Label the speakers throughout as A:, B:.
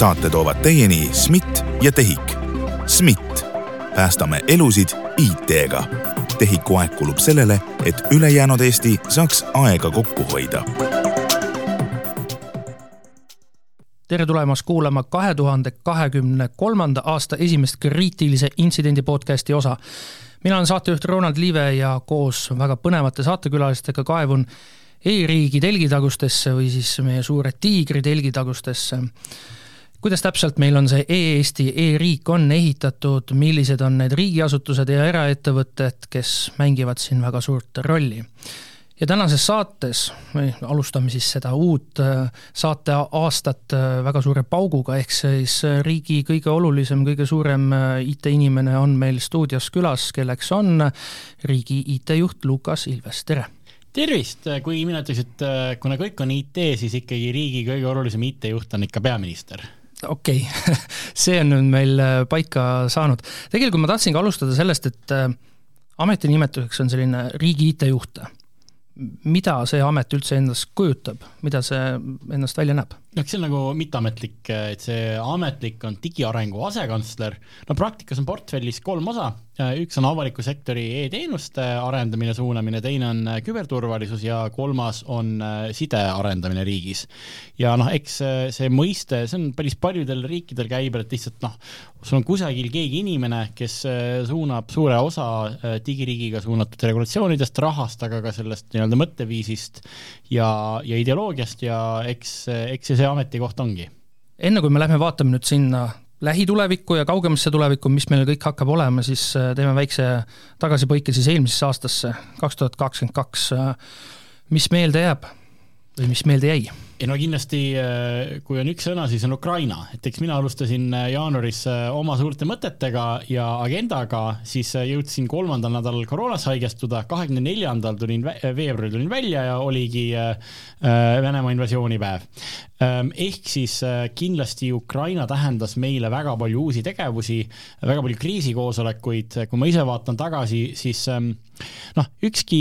A: saate toovad teieni SMIT ja TEHIK. SMIT, päästame elusid IT-ga. TEHIK-u aeg kulub sellele, et ülejäänud Eesti saaks aega kokku hoida
B: tere tulemast kuulama kahe tuhande kahekümne kolmanda aasta esimest kriitilise intsidendi podcasti osa. mina olen saatejuht Ronald Liive ja koos väga põnevate saatekülalistega kaevun e-riigi telgitagustesse või siis meie suure tiigri telgitagustesse. Kuidas täpselt meil on see e-Eesti e-riik on ehitatud, millised on need riigiasutused ja eraettevõtted, kes mängivad siin väga suurt rolli? Ja tänases saates, või alustame siis seda uut äh, saate aastat äh, väga suure pauguga, ehk siis äh, riigi kõige olulisem, kõige suurem IT-inimene on meil stuudios külas, kelleks on riigi IT-juht Lukas Ilves, tere!
C: tervist, kui mina ütleks, et kuna kõik on IT, siis ikkagi riigi kõige olulisem IT-juht on ikka peaminister
B: okei okay. see on nüüd meil paika saanud. tegelikult ma tahtsingi alustada sellest, et ametinimetuseks on selline riigi IT-juht mida see amet üldse endast kujutab, mida see endast välja näeb?
C: Noh, see on nagu mitteametlik, et see ametlik on digiarengu asekantsler, no praktikas on portfellis kolm osa, üks on avaliku sektori e-teenuste arendamine, suunamine, teine on küberturvalisus ja kolmas on side arendamine riigis. ja noh, eks see mõiste, see on päris paljudel riikidel käibel, et lihtsalt noh, sul on kusagil keegi inimene, kes suunab suure osa digiriigiga suunatud regulatsioonidest, rahast, aga ka sellest nii-öelda mõtteviisist ja, ja ideoloogiast ja eks, eks see see ametikoht ongi.
B: enne kui me lähme vaatame nüüd sinna lähitulevikku ja kaugemasse tulevikku, mis meil kõik hakkab olema, siis äh, teeme väikse tagasipõike siis eelmisesse aastasse, kaks tuhat kakskümmend kaks. mis meelde jääb või mis meelde jäi?
C: Ei no kindlasti, äh, kui on üks sõna, siis on Ukraina, et eks mina alustasin äh, jaanuaris äh, oma suurte mõtetega ja agendaga, siis jõudsin kolmandal nädalal koroonas haigestuda, kahekümne neljandal tulin, veebruaril tulin välja ja oligi Venemaa invasioonipäev. Ähm, ehk siis kindlasti Ukraina tähendas meile väga palju uusi tegevusi, väga palju kriisikoosolekuid, kui ma ise vaatan tagasi, siis ähm, noh, ükski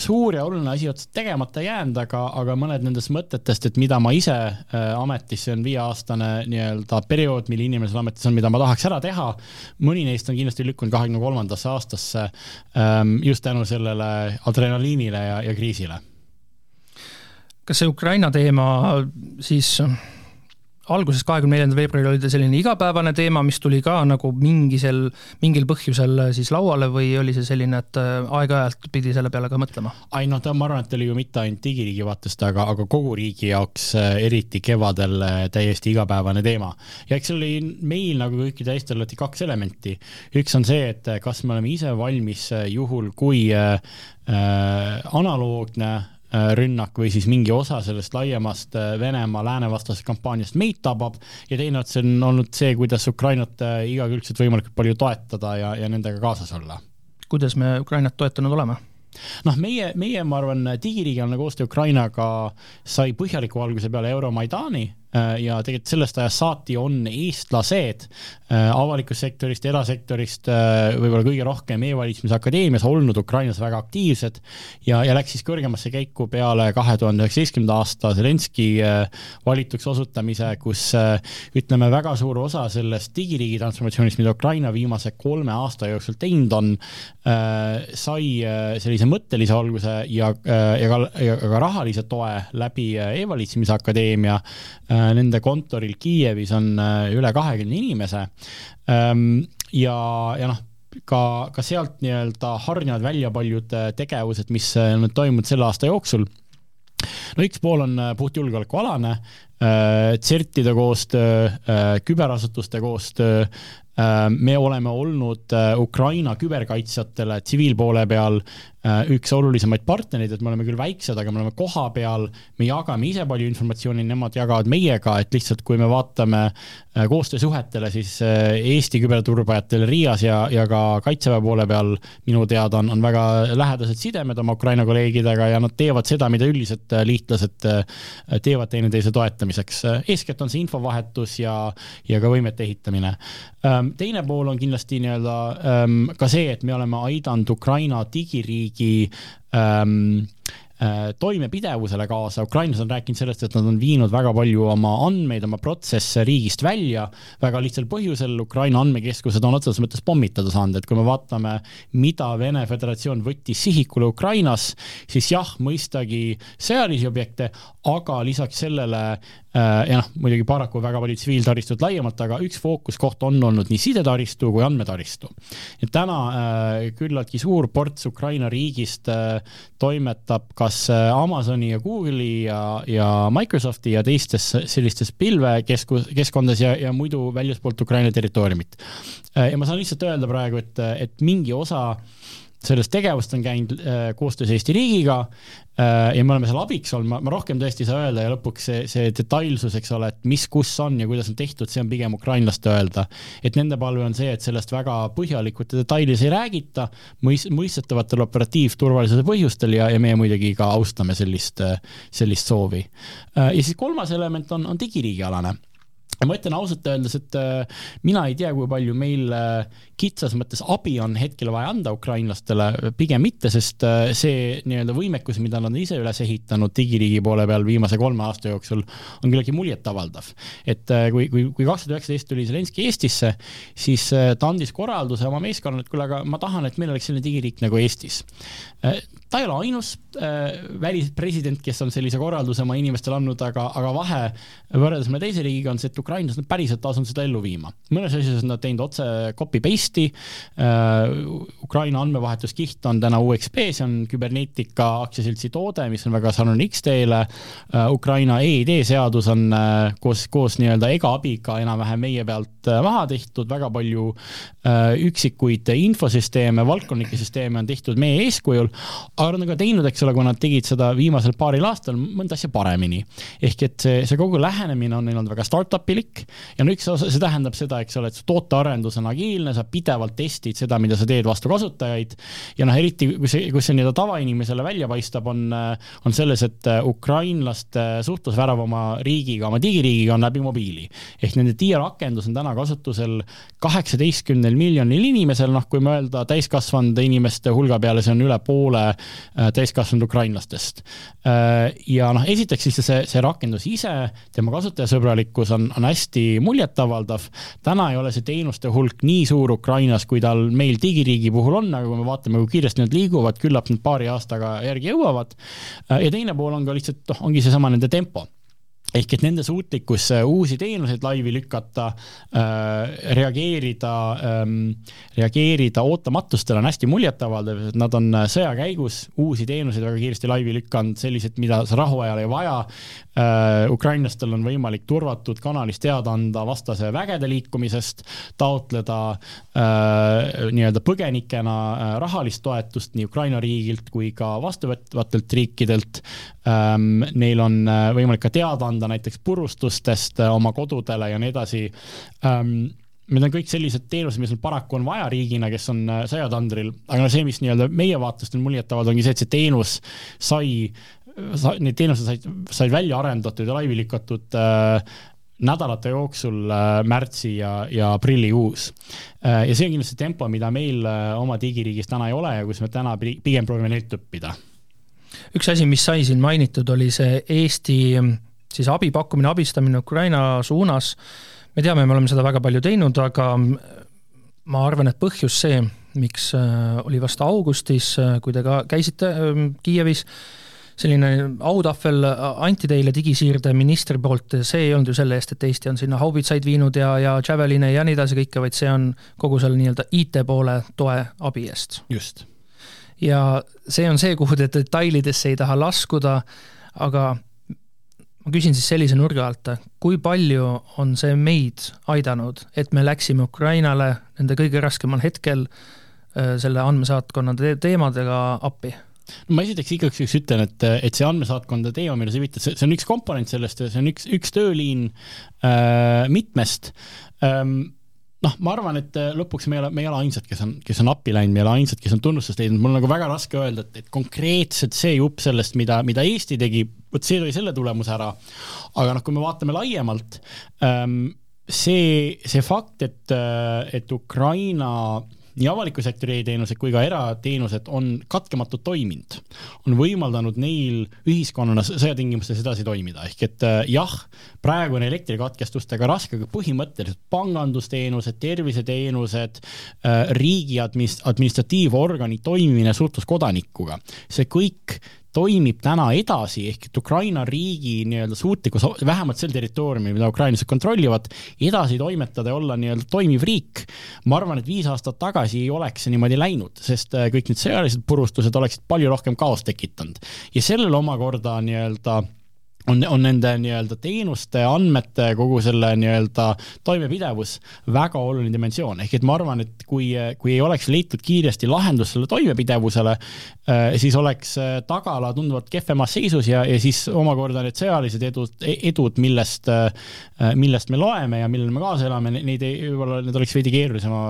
C: suur ja oluline asi otseselt tegemata jäänud, aga, aga mõned nendest mõtetest, et mida ma ise äh, ametis, see on viieaastane nii-öelda periood, mil inimene seal ametis on, mida ma tahaks ära teha. mõni neist on kindlasti lükkunud kahekümne kolmandasse aastasse ähm, just tänu sellele adrenaliinile ja, ja kriisile.
B: kas see Ukraina teema siis alguses, kahekümne neljandal veebruaril oli ta selline igapäevane teema, mis tuli ka nagu mingisel, mingil põhjusel äh, siis lauale või oli see selline, et äh, aeg-ajalt pidi selle peale ka mõtlema?
C: ei noh, ta, ma arvan, et ta oli ju mitte ainult digiriigi vaatest, aga, aga kogu riigi jaoks äh, eriti kevadel täiesti igapäevane teema. ja eks seal oli meil nagu kõikidel teistel alati kaks elementi. üks on see, et kas me oleme ise valmis juhul, kui äh, analoogne rünnak või siis mingi osa sellest laiemast äh, Venemaa läänevastasest kampaaniast meid tabab ja teine ots on olnud see, kuidas Ukrainat äh, igakülgselt võimalikult palju toetada ja, ja nendega kaasas olla.
B: kuidas me Ukrainat toetanud oleme?
C: noh, meie, meie, ma arvan, digiriigilane koostöö Ukrainaga sai põhjaliku alguse peale Euromaidani Äh, ja tegelikult sellest ajast saati on eestlased äh, avalikust sektorist, erasektorist äh, võib-olla kõige rohkem e-valitsemise akadeemias olnud Ukrainas väga aktiivsed ja, ja läks siis kõrgemasse käiku peale kahe tuhande üheksateistkümnenda aasta Zelenski valituks osutamise, kus ütleme, väga suur osa sellest digiriigi transformatsioonist, mida Ukraina viimase kolme aasta jooksul teinud on, sai sellise mõttelise alguse ja, ja ka, ja ka rahalise toe läbi e-valitsemise akadeemia Äh, nende kontoril Kiievis on äh, üle kahekümne inimese. Ähm, ja, ja noh, ka, ka sealt nii-öelda hargnevad välja paljud äh, tegevused, mis on toimunud selle aasta jooksul no üks pool on puhtjulgeolekualane, CERT-ide koostöö, küberasutuste koostöö, me oleme olnud Ukraina küberkaitsjatele tsiviilpoole peal Äh, üks olulisemaid partnereid, et me oleme küll väiksed, aga me oleme kohapeal, me jagame ise palju informatsiooni, nemad jagavad meiega, et lihtsalt kui me vaatame äh, koostöösuhetele, siis äh, Eesti küberturbajatel Riias ja, ja ka Kaitseväe poole peal minu teada on, on väga lähedased sidemed oma Ukraina kolleegidega ja nad teevad seda, mida üldiselt liitlased teevad teineteise toetamiseks. eeskätt on see infovahetus ja, ja ka võimete ehitamine. Ähm, teine pool on kindlasti nii-öelda ähm, ka see, et me oleme aidanud Ukraina digiriigi ähm, toimepidevusele kaasa, ukrainlased on rääkinud sellest, et nad on viinud väga palju oma andmeid, oma protsesse riigist välja, väga lihtsal põhjusel. Ukraina andmekeskused on otseses mõttes pommitada saanud, et kui me vaatame, mida Vene Föderatsioon võttis sihikule Ukrainas, siis jah, mõistagi sõjalisi objekte, aga lisaks sellele Äh, ja noh, muidugi paraku väga palju tsiviiltaristut laiemalt, aga üks fookuskoht on olnud nii sidetaristu kui andmetaristu. et täna äh, küllaltki suur ports Ukraina riigist äh, toimetab kas Amazoni ja Google'i ja, ja Microsofti ja teistes sellistes pilvekeskus, keskkondades ja, ja muidu väljaspoolt Ukraina territooriumit. ja ma saan lihtsalt öelda praegu, et, et mingi osa sellest tegevust on käinud äh, koostöös Eesti riigiga äh, ja me oleme seal abiks olnud, ma, ma rohkem tõesti ei saa öelda ja lõpuks see, see detailsus, eks ole, et mis, kus on ja kuidas on tehtud, see on pigem ukrainlaste öelda. et nende palve on see, et sellest väga põhjalikult ja detailides ei räägita, mõis-, mõistetavatel operatiivturvalisuse põhjustel ja, ja meie muidugi ka austame sellist, sellist soovi. Äh, ja siis kolmas element on, on digiriigialane ja ma ütlen ausalt öeldes, et äh, mina ei tea, kui palju meil äh, kitsas mõttes abi on hetkel vaja anda ukrainlastele, pigem mitte, sest äh, see nii-öelda võimekus, mida nad ise üles ehitanud digiriigi poole peal viimase kolme aasta jooksul, on küllaltki muljetavaldav. et kui, kui, kui kaks tuhat üheksateist tuli Zelenskõi Eestisse, siis ta andis korralduse oma meeskonnale, et kuule, aga ma tahan, et meil oleks selline digiriik nagu Eestis ta ei ole ainus äh, välispresident, kes on sellise korralduse oma inimestele andnud, aga, aga vahe võrreldes mõne teise riigiga on see, et ukrainlased on päriselt asunud seda ellu viima. mõnes asjas on nad teinud otse copy paste'i äh,, Ukraina andmevahetuskiht on täna UXP, see on Cybernetica aktsiaseltsi toode, mis on väga sarnane X-teele äh,, Ukraina EID seadus on äh, koos, koos nii-öelda ega abiga enam-vähem meie pealt äh, maha tehtud, väga palju äh, üksikuid infosüsteeme, valdkondlikke süsteeme on tehtud meie eeskujul, aga nad on ka teinud, eks ole, kui nad tegid seda viimasel paaril aastal mõnda asja paremini. ehk et see, see kogu lähenemine on neil olnud väga startup ilik ja no osa, see tähendab seda, eks ole, et su tootearendus on agiilne, sa pidevalt testid seda, mida sa teed vastu kasutajaid. ja noh, eriti kui see, kus see nii-öelda tavainimesele välja paistab, on, on selles, et ukrainlaste suhtlus väravama riigiga, oma digiriigiga on läbi mobiili. ehk nende diarakendus on täna kasutusel kaheksateistkümnel miljonil inimesel, noh, kui mõelda täiskasvanud inimeste hulga peale, see on üle poole Äh, täiskasvanud ukrainlastest. Äh, ja noh, esiteks siis see, see rakendus ise, tema kasutajasõbralikkus on, on hästi muljetavaldav. täna ei ole see teenuste hulk nii suur Ukrainas, kui tal meil digiriigi puhul on, aga kui me vaatame, kui kiiresti nad liiguvad, küllap nad paari aastaga järgi jõuavad. Äh, ja teine pool on ka lihtsalt, noh, ongi seesama nende tempo ehk et nende suutlikkus uusi teenuseid laivi lükata äh,, reageerida ähm,, reageerida ootamatustele on hästi muljetavaldav, et nad on sõja käigus uusi teenuseid väga kiiresti laivi lükanud, sellised, mida sa rahuajal ei vaja äh,. Ukrainlastel on võimalik turvatud kanalis teada anda vastase vägede liikumisest, taotleda äh, nii-öelda põgenikena äh, rahalist toetust nii Ukraina riigilt kui ka vastuvõtvatelt riikidelt ähm,. Neil on äh, võimalik ka teada anda näiteks purustustest äh, oma kodudele ja nii edasi ähm, need on kõik sellised teenused, mis meil paraku on vaja riigina, kes on äh, sõjatandril, aga no see, mis nii-öelda meie vaatest on muljetavad, ongi see, et see teenus sai, sa, need teenused said, said välja arendatud ja laivi lükatud äh, nädalate jooksul äh, märtsi ja, ja aprillikuus äh,. ja see on kindlasti tempo, mida meil äh, oma digiriigis täna ei ole ja kus me täna pigem proovime neilt õppida.
B: üks asi, mis sai siin mainitud, oli see Eesti siis abi pakkumine, abistamine Ukraina suunas, me teame, me oleme seda väga palju teinud, aga ma arvan, et põhjus see, miks äh, oli vast augustis, äh, kui te ka käisite ähm, Kiievis, selline autahvel äh, anti teile digisiirde ministri poolt, see ei olnud ju selle eest, et Eesti on sinna haubitsaid viinud ja, ja Javeline ja nii edasi kõike, vaid see on kogu selle nii-öelda IT poole toe abi eest.
C: just.
B: ja see on see, kuhu te detailidesse ei taha laskuda, aga ma küsin siis sellise nurga alt, kui palju on see meid aidanud, et me läksime Ukrainale nende kõige raskemal hetkel äh, selle andmesaatkonna te teemadega appi?
C: No ma esiteks igaks juhuks ütlen, et, et see andmesaatkonna teema, millele sa viitad, see on üks komponent sellest see on üks, üks tööliin äh, mitmest ähm, noh, ma arvan, et äh, lõpuks me ei ole, me ei ole ainsad, kes on, kes on appi läinud, me ei ole ainsad, kes on tunnustust leidnud, mul on nagu väga raske öelda, et, et konkreetselt see jupp sellest, mida, mida Eesti tegi, vot see tõi selle tulemuse ära. aga noh, kui me vaatame laiemalt ähm,, see, see fakt, et, äh, et Ukraina nii avaliku sektori e-teenused kui ka erateenused on katkematult toiminud, on võimaldanud neil ühiskonnana sõjatingimustes edasi toimida, ehk et äh, jah, praegu on elektrikatkestustega raske, aga põhimõtteliselt pangandusteenused, terviseteenused, äh, riigi administ-, administratiivorgani toimimine suhtlus kodanikuga, see kõik toimib täna edasi, ehk et Ukraina riigi nii-öelda suutlikkus, vähemalt sel territooriumil, mida ukrainlased kontrollivad, edasi toimetada ja olla nii-öelda toimiv riik. ma arvan, et viis aastat tagasi ei oleks see niimoodi läinud, sest äh, kõik need sõjalised purustused oleksid palju rohkem kaost tekitanud ja sellele omakorda nii-öelda on, on nende nii-öelda teenuste, andmete, kogu selle nii-öelda toimepidevus väga oluline dimensioon, ehk et ma arvan, et kui, kui ei oleks leitud kiiresti lahendus selle toimepidevusele, äh, siis oleks äh, tagala tunduvalt kehvemas seisus ja, ja siis omakorda need sõjalised edud, edud, millest, äh, millest me loeme ja millele me kaasa elame, neid ei, võib-olla need oleks veidi keerulisema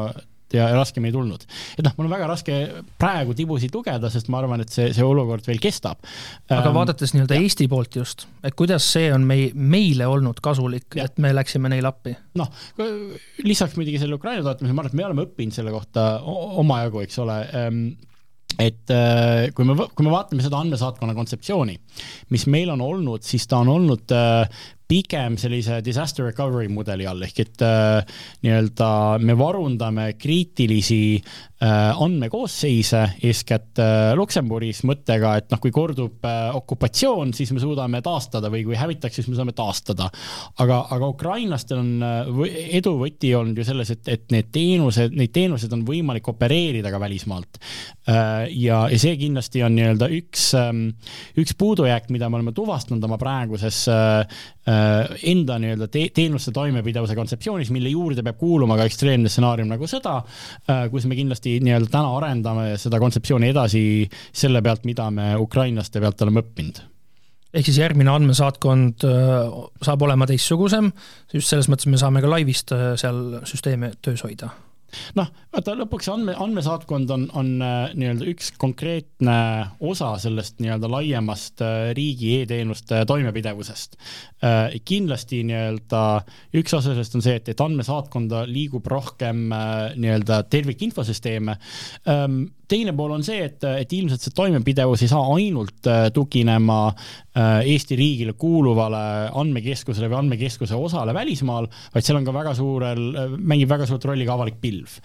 C: ja raskem ei tulnud. et noh, mul on väga raske praegu tibusid lugeda, sest ma arvan, et see, see olukord veel kestab.
B: aga ähm, vaadates nii-öelda Eesti poolt just, et kuidas see on mei-, meile olnud kasulik, et me läksime neile appi?
C: noh, lisaks muidugi selle Ukraina toetamisele, ma arvan, et me oleme õppinud selle kohta omajagu, eks ole ähm, et äh, kui me, kui me vaatame seda andmesaatkonna kontseptsiooni, mis meil on olnud, siis ta on olnud äh, pigem sellise disaster recovery mudeli all, ehk et äh, nii-öelda me varundame kriitilisi äh, andmekoosseise, eeskätt äh, Luksemburgis, mõttega, et noh, kui kordub äh, okupatsioon, siis me suudame taastada või kui hävitakse, siis me saame taastada. aga, aga ukrainlastel on äh, edu võti olnud ju selles, et, et need teenused, neid teenuseid on võimalik opereerida ka välismaalt äh,. ja, ja see kindlasti on nii-öelda üks äh,, üks puudujääk, mida me oleme tuvastanud oma praeguses äh, enda nii-öelda te teenuste toimepidevuse kontseptsioonis, mille juurde peab kuuluma ka ekstreemne stsenaarium nagu sõda, äh, kus me kindlasti nii-öelda täna arendame seda kontseptsiooni edasi selle pealt, mida me ukrainlaste pealt oleme õppinud.
B: Ehk siis järgmine andmesaatkond äh, saab olema teistsugusem, just selles mõttes me saame ka laivist seal süsteeme töös hoida
C: noh, vaata lõpuks andme, andmesaatkond on, on äh, nii-öelda üks konkreetne osa sellest nii-öelda laiemast äh, riigi e-teenuste toimepidevusest. Äh, kindlasti nii-öelda üks osa sellest on see, et, et andmesaatkonda liigub rohkem nii-öelda tervikinfosüsteeme teine pool on see, et, et ilmselt see toimepidevus ei saa ainult tuginema Eesti riigile kuuluvale andmekeskusele või andmekeskuse osale välismaal, vaid seal on ka väga suurel, mängib väga suurt rolli ka avalik pilv.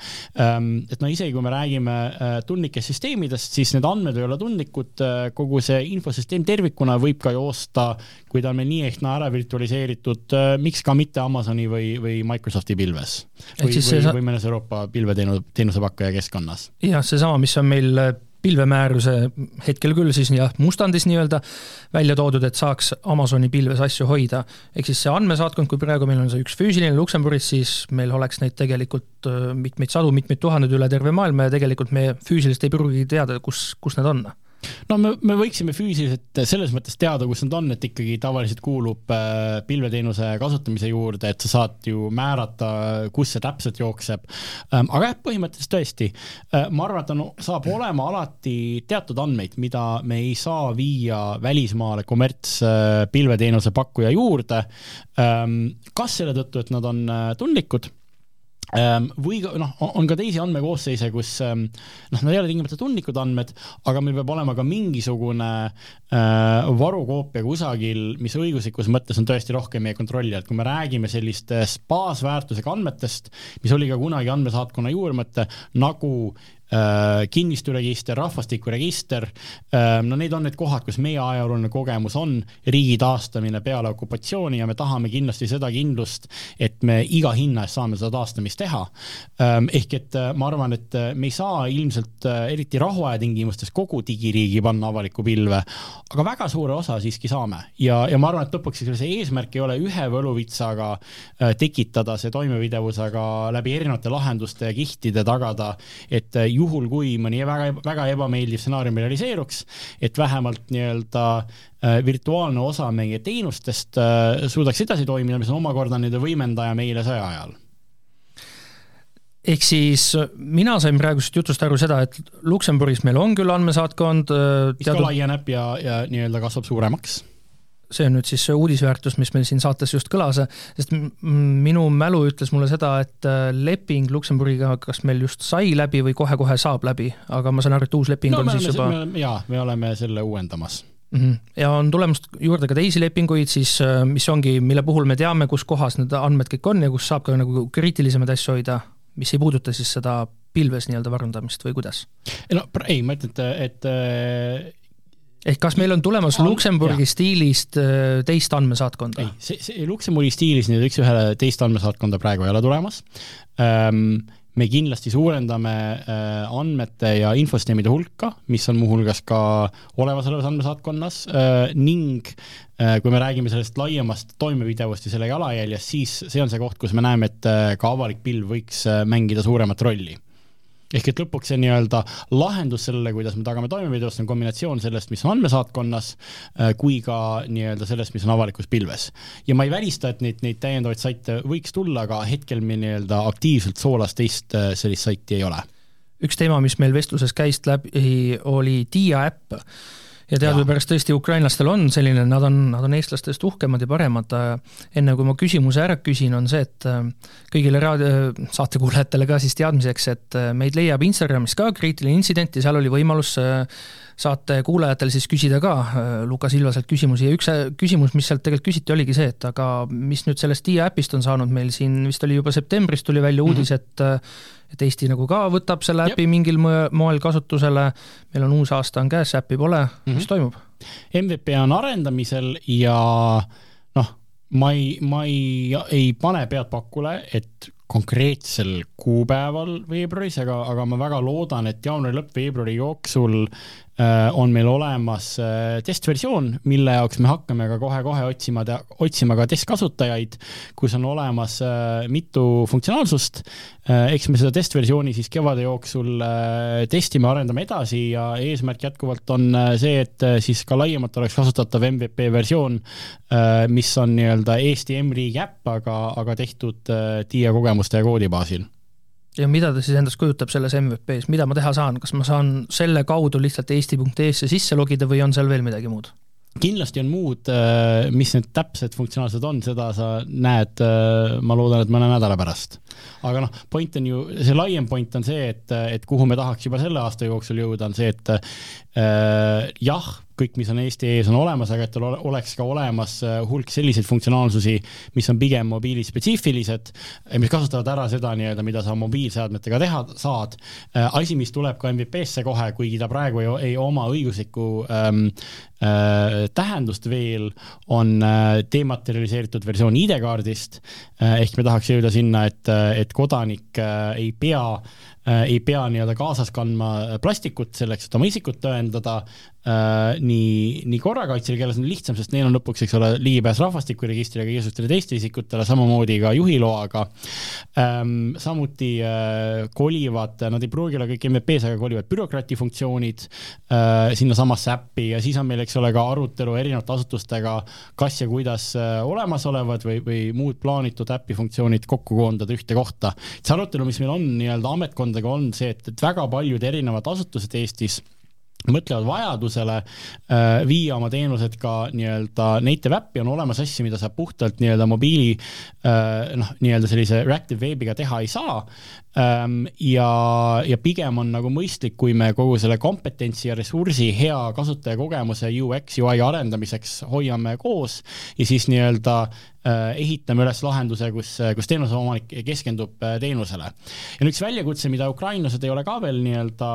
C: Ähm, et no isegi kui me räägime äh, tundlikest süsteemidest, siis need andmed ei ole tundlikud, kogu see infosüsteem tervikuna võib ka joosta, kui ta on meil nii ehk naa ära virtualiseeritud, miks ka mitte Amazoni või, või Microsofti pilves. või, või, või mõnes Euroopa pilveteenuse, teenusepakkuja keskkonnas.
B: jah, seesama, mis mis on meil äh, pilvemääruse hetkel küll siis jah, mustandis nii-öelda välja toodud, et saaks Amazoni pilves asju hoida. ehk siis see andmesaatkond, kui praegu meil on see üks füüsiline Luksemburgis, siis meil oleks neid tegelikult äh, mitmeid sadu, mitmeid tuhandeid üle terve maailma ja tegelikult me füüsiliselt ei pruugi teada, kus, kus need on
C: no me, me võiksime füüsiliselt selles mõttes teada, kus nad on, et ikkagi tavaliselt kuulub äh, pilveteenuse kasutamise juurde, et sa saad ju määrata, kus see täpselt jookseb. Ähm, aga jah, põhimõtteliselt tõesti, äh, ma arvan, et on, saab olema alati teatud andmeid, mida me ei saa viia välismaale kommerts äh, pakkuja juurde. Ähm, kas selle tõttu, et nad on tundlikud või noh, on ka teisi andmekoosseise, kus ehm, noh, nad ei ole tingimata tundlikud andmed, aga meil peab olema ka mingisugune äh, varukoopia kusagil, mis õiguslikus mõttes on tõesti rohkem meie kontrolli all, kui me räägime sellistest baasväärtusega andmetest, mis oli ka kunagi andmesaatkonna juurmõte, nagu kinnisturegister, rahvastikuregister, äh, no need on need kohad, kus meie ajalooline kogemus on riigi taastamine peale okupatsiooni ja me tahame kindlasti seda kindlust, et me iga hinna eest saame seda taastamist teha. Ähm, ehk et äh, ma arvan, et me ei saa ilmselt eriti rahuaja tingimustes kogu digiriigi panna avalikku pilve, aga väga suure osa siiski saame ja, ja ma arvan, et lõpuks see eesmärk ei ole ühe võluvitsaga tekitada see toimepidevus, aga läbi erinevate lahenduste ja kihtide tagada, et juhul, kui mõni väga, väga ebameeldiv stsenaarium realiseeruks, et vähemalt nii-öelda äh, virtuaalne osa meie teenustest äh, suudaks edasi toimida, mis on omakorda nende võimendaja meile sõja ajal.
B: Ehk siis mina sain praegusest jutust aru seda, et Luksemburgis meil on küll andmesaatkond
C: äh, teatud... mis ka laieneb ja, ja nii-öelda kasvab suuremaks
B: see on nüüd siis see uudisväärtus, mis meil siin saates just kõlas, sest minu mälu ütles mulle seda, et äh, leping Luksemburgiga kas meil just sai läbi või kohe-kohe saab läbi, aga ma saan aru, et uus leping
C: no,
B: on siis juba
C: jaa, me oleme selle uuendamas.
B: -hmm. ja on tulemas juurde ka teisi lepinguid siis, äh, mis ongi, mille puhul me teame, kus kohas need andmed kõik on ja kus saab ka nagu kriitilisemaid asju hoida, mis ei puuduta siis seda pilves nii-öelda varundamist või kuidas?
C: no ei, ma ütlen, et, et
B: ehk kas meil on tulemas on, Luksemburgi jah. stiilist äh, teist andmesaatkonda?
C: ei, see, see Luksemburgi stiilis nüüd üks-ühele teist andmesaatkonda praegu ei ole tulemas ähm, me kindlasti suurendame äh, andmete ja infosüsteemide hulka, mis on muuhulgas ka olemasolevas andmesaatkonnas äh, ning äh, kui me räägime sellest laiemast toimepidevust ja selle jalajäljest, siis see on see koht, kus me näeme, et äh, ka avalik pilv võiks äh, mängida suuremat rolli ehk et lõpuks see nii-öelda lahendus sellele, kuidas me tagame toimepidevust, on kombinatsioon sellest, mis on andmesaatkonnas, äh, kui ka nii-öelda sellest, mis on avalikus pilves. ja ma ei välista, et neid, neid täiendavaid saite võiks tulla, aga hetkel meil nii-öelda aktiivselt Soolas teist äh, sellist saiti ei ole.
B: üks teema, mis meil vestluses käis läbi, oli Dia äpp ja teadupärast tõesti ukrainlastel on selline, nad on, nad on eestlastest uhkemad ja paremad. enne kui ma küsimuse ära küsin, on see, et äh, kõigile raadio, saatekuulajatele ka siis teadmiseks, et äh, meid leiab Instagramis ka kriitiline intsident ja seal oli võimalus äh, saate kuulajatel siis küsida ka Lukas Ilvaselt küsimusi ja üks küsimus, mis sealt tegelikult küsiti, oligi see, et aga mis nüüd sellest Dia äpist on saanud, meil siin vist oli juba septembris tuli välja uudis mm, -hmm. et et Eesti nagu ka võtab selle äpi Jep. mingil moel kasutusele, meil on uus aasta on käes, äppi pole mm, -hmm. mis toimub?
C: MVP on arendamisel ja noh, ma ei, ma ei, ei pane pead pakule, et konkreetsel kuupäeval veebruaris, aga, aga ma väga loodan, et jaanuari lõpp, veebruari jooksul Äh, on meil olemas äh, testversioon, mille jaoks me hakkame ka kohe-kohe otsima, otsima ka testkasutajaid, kus on olemas äh, mitu funktsionaalsust. eks me seda testversiooni siis kevade jooksul testime, arendame edasi ja eesmärk jätkuvalt on see, et siis ka laiemalt oleks kasutatav MVP versioon, mis on nii-öelda Eesti M-riigi äpp, aga, aga tehtud TIA kogemuste ja koodi baasil
B: ja mida ta siis endast kujutab selles MVP-s, mida ma teha saan, kas ma saan selle kaudu lihtsalt eesti.ee-sse sisse logida või on seal veel midagi muud?
C: kindlasti on muud, äh, mis need täpsed funktsionaalsed on, seda sa näed, äh, ma loodan, et mõne nädala pärast. aga noh, point on ju, see laiem point on see, et, et kuhu me tahaks juba selle aasta jooksul jõuda, on see, et äh, jah, kõik, mis on Eesti ees, on olemas, aga et tal oleks ka olemas äh, hulk selliseid funktsionaalsusi, mis on pigem mobiilispetsiifilised, mis kasutavad ära seda nii-öelda, mida sa mobiilseadmetega teha saad. Äh, asi, mis tuleb ka MVP-sse kohe, kuigi ta praegu ei, ei oma õiguslikku ähm, äh, tähendust veel, on äh, dematerialiseeritud versioon ID-kaardist äh,. ehk me tahaks jõuda sinna, et, et kodanik äh, ei pea äh, ei pea nii-öelda kaasas kandma plastikut selleks, et oma isikut tõendada äh,, nii, nii korrakaitsjal, kellel on lihtsam, sest neil on lõpuks, eks ole, ligipääs rahvastikuregistrile, igasugustele teiste isikutele, samamoodi ka juhiloaga ähm,. samuti äh, kolivad, nad ei pruugi olla kõik MVP-s, aga kolivad bürokraati funktsioonid äh, sinnasamasse äppi ja siis on meil, eks ole, ka arutelu erinevate asutustega, kas ja kuidas äh, olemasolevad või, või muud plaanitud äpi funktsioonid kokku koondada ühte kohta. see arutelu, mis meil on nii-öelda ametkondadega, on see, et, et väga paljud erinevad asutused Eestis mõtlevad vajadusele äh, viia oma teenused ka nii-öelda native äppi, on olemas asju, mida saab puhtalt nii-öelda mobiili äh, noh, nii-öelda sellise reactive veebiga teha ei saa. Ja, ja pigem on nagu mõistlik, kui me kogu selle kompetentsi ja ressursi hea kasutajakogemuse UX, UI arendamiseks hoiame koos ja siis nii-öelda Äh, ehitame üles lahenduse, kus, kus teenuse omanik keskendub äh, teenusele. ja üks väljakutse, mida ukrainlased ei ole ka veel nii-öelda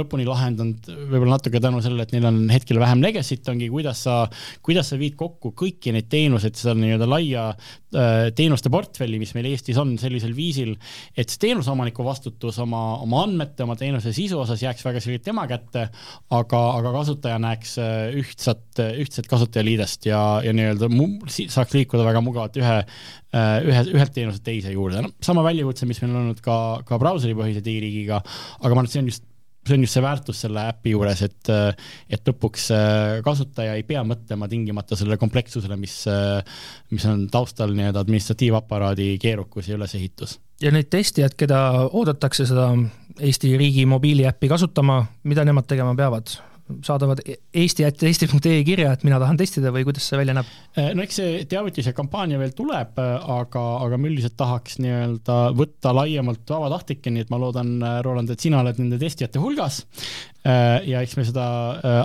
C: lõpuni lahendanud, võib-olla natuke tänu sellele, et neil on hetkel vähem legacy't, ongi kuidas sa, kuidas sa viid kokku kõiki neid teenuseid, seda nii-öelda laia teenuste portfelli, mis meil Eestis on sellisel viisil, et see teenuseomaniku vastutus oma, oma andmete, oma teenuse sisu osas jääks väga selgelt tema kätte, aga, aga kasutaja näeks ühtsat, ühtset kasutajaliidest ja, ja nii-öelda saaks liikuda väga mugavalt ühe, äh, ühe, ühelt teenuselt teise juurde, noh, sama väljakutse, mis meil on olnud ka, ka brauseripõhise digiriigiga, aga ma arvan, et see on just see on just see väärtus selle äpi juures, et, et lõpuks äh, kasutaja ei pea mõtlema tingimata sellele komplekssusele, mis, äh, mis on taustal nii-öelda administratiivaparaadi keerukus ja ülesehitus.
B: ja neid testijad, keda oodatakse seda Eesti riigi mobiiliäppi kasutama, mida nemad tegema peavad? Saadavad eesti at eesti.ee kirja, et mina tahan testida või kuidas see välja näeb?
C: no eks see teavituse kampaania veel tuleb, aga, aga ma üldiselt tahaks nii-öelda võtta laiemalt vabatahtlikke, nii et ma loodan, Roland, et sina oled nende testijate hulgas. ja eks me seda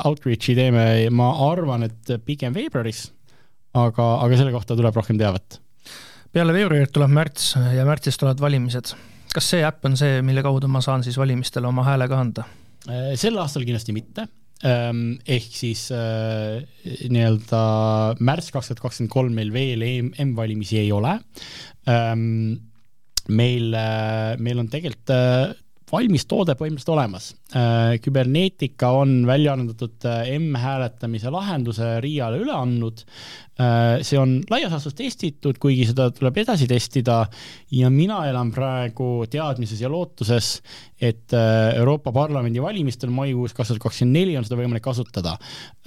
C: outreach'i teeme, ma arvan, et pigem veebruaris, aga, aga selle kohta tuleb rohkem teavet.
B: peale veebruarit tuleb märts ja märtsis tulevad valimised. kas see äpp on see, mille kaudu ma saan siis valimistele oma hääle ka anda?
C: sel aastal kindlasti mitte ehk siis äh, nii-öelda märts kaks tuhat kakskümmend kolm meil veel M-valimisi ei ole. Ehm, meil, äh, meil on tegelikult äh, valmis toode põhimõtteliselt olemas. Kybernetica on välja arendatud M-hääletamise lahenduse RIA-le üle andnud. see on laias laastus testitud, kuigi seda tuleb edasi testida ja mina elan praegu teadmises ja lootuses, et äh, Euroopa Parlamendi valimistel maikuus kaks tuhat kakskümmend neli on seda võimalik kasutada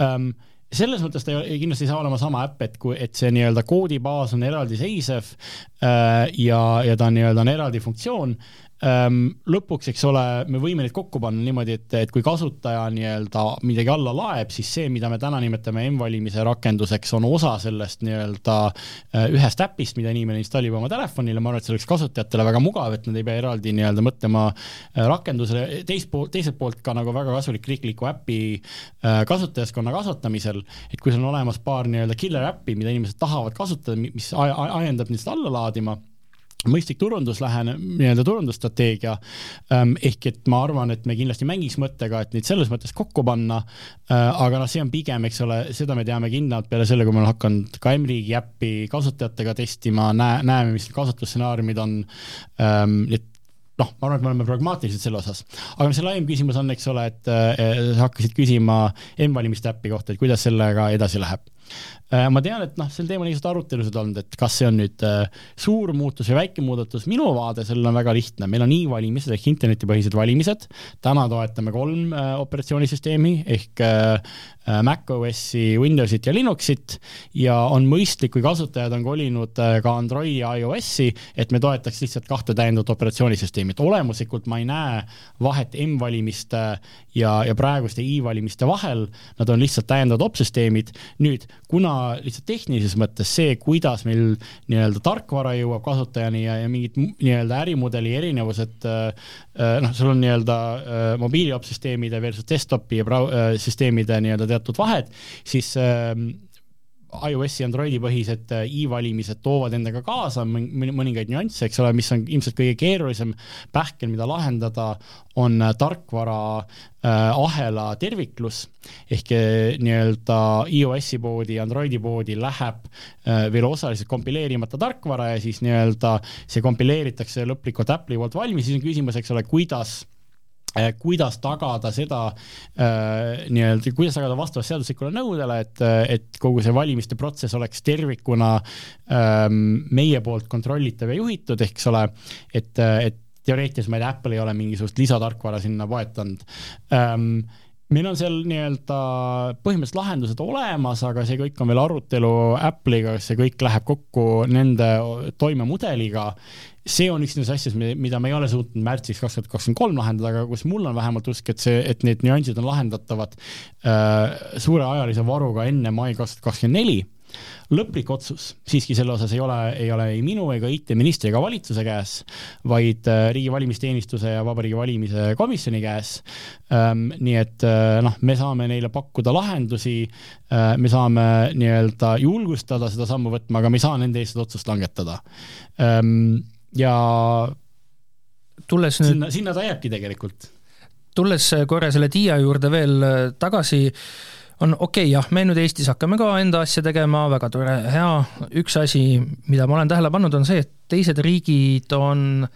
C: ähm, selles mõttes ta ei, kindlasti ei saa olema sama äpp, et kui, et see nii-öelda koodibaas on eraldiseisev äh, ja, ja ta nii-öelda on eraldi funktsioon Ehm, lõpuks, eks ole, me võime neid kokku panna niimoodi, et, et kui kasutaja nii-öelda midagi alla laeb, siis see, mida me täna nimetame M-valimise rakenduseks, on osa sellest nii-öelda eh, ühest äpist, mida inimene installib oma telefonile, ma arvan, et see oleks kasutajatele väga mugav, et nad ei pea eraldi nii-öelda mõtlema eh, rakendusele, teist poolt, teiselt poolt ka nagu väga kasulik riikliku äpi eh, kasutajaskonna kasvatamisel, et kui sul on olemas paar nii-öelda killer äppi, mida inimesed tahavad kasutada, mis ajendab neid alla laadima mõistlik turunduslähene, nii-öelda turundusstrateegia ähm,. ehk et ma arvan, et me kindlasti mängiks mõttega, et neid selles mõttes kokku panna äh,. aga noh, see on pigem, eks ole, seda me teame kindlalt peale selle, kui me oleme hakanud ka M-riigi äppi kasutajatega testima, näe, näeme, mis kasutusstsenaariumid on ähm,. et noh, ma arvan, et me oleme pragmaatilised selle osas, aga see laiem küsimus on, eks ole, et äh, sa hakkasid küsima M-valimiste äpi kohta, et kuidas sellega edasi läheb Äh, ma tean, et noh, sel teemal on igasuguseid arutelusid olnud, et kas see on nüüd äh, suur muutus või väike muudatus, minu vaade sellele on väga lihtne, meil on e-valimised ehk internetipõhised valimised, täna toetame kolm äh, operatsioonisüsteemi ehk Mac OS-i, Windowsit ja Linuxit ja on mõistlik, kui kasutajad on kolinud ka Androidi ja iOS-i, et me toetaks lihtsalt kahte täiendavat operatsioonisüsteemi, et olemuslikult ma ei näe vahet M-valimiste ja, ja praeguste e-valimiste vahel, nad on lihtsalt täiendavad opsüsteemid, nüüd kuna lihtsalt tehnilises mõttes see, kuidas meil nii-öelda tarkvara jõuab kasutajani ja, ja mingid nii-öelda ärimudeli erinevused äh, äh,, noh, sul on nii-öelda äh, mobiiliopsüsteemide versus desktopi ja äh,, süsteemide nii-öelda teatud vahed, siis äh, iOS-i, Androidi põhised äh, e-valimised toovad endaga kaasa mõningaid nüansse, eks ole, mis on ilmselt kõige keerulisem pähkel, mida lahendada, on äh, tarkvara äh, ahela terviklus. Ehk äh, nii-öelda iOS-i poodi, Androidi poodi läheb äh, veel osaliselt kompileerimata tarkvara ja siis nii-öelda see kompileeritakse lõplikult Apple'i poolt valmis, siis on küsimus, eks ole, kuidas äh, kuidas tagada seda äh, nii-öelda, kuidas tagada vastavust seaduslikule nõudele, et, et kogu see valimiste protsess oleks tervikuna ähm, meie poolt kontrollitav ja juhitud, eks ole, et, et teoreetiliselt ma ei tea, Apple ei ole mingisugust lisatarkvara sinna poetanud ähm, meil on seal nii-öelda põhimõtteliselt lahendused olemas, aga see kõik on veel arutelu Apple'iga, kas see kõik läheb kokku nende toimemudeliga. See on üks nendest asjadest, mida me ei ole suutnud märtsiks kaks tuhat kakskümmend kolm lahendada, aga kus mul on vähemalt usk, et see, et need nüansid on lahendatavad äh, suure ajalise varuga enne mai kaks tuhat kakskümmend neli lõplik otsus siiski selle osas ei ole, ei ole ei minu ega IT-ministri ega valitsuse käes, vaid äh, Riigi Valimisteenistuse ja Vabariigi Valimise Komisjoni käes. Ähm, nii et äh, noh, me saame neile pakkuda lahendusi, äh, me saame nii-öelda julgustada seda sammu võtma, aga me ei saa nende eest seda otsust langetada. Ja tulles nüüd sinna, sinna ta jääbki tegelikult.
B: tulles korra selle Tiia juurde veel tagasi on okei okay,, jah, me nüüd Eestis hakkame ka enda asja tegema, väga tore, hea, üks asi, mida ma olen tähele pannud, on see, et teised riigid on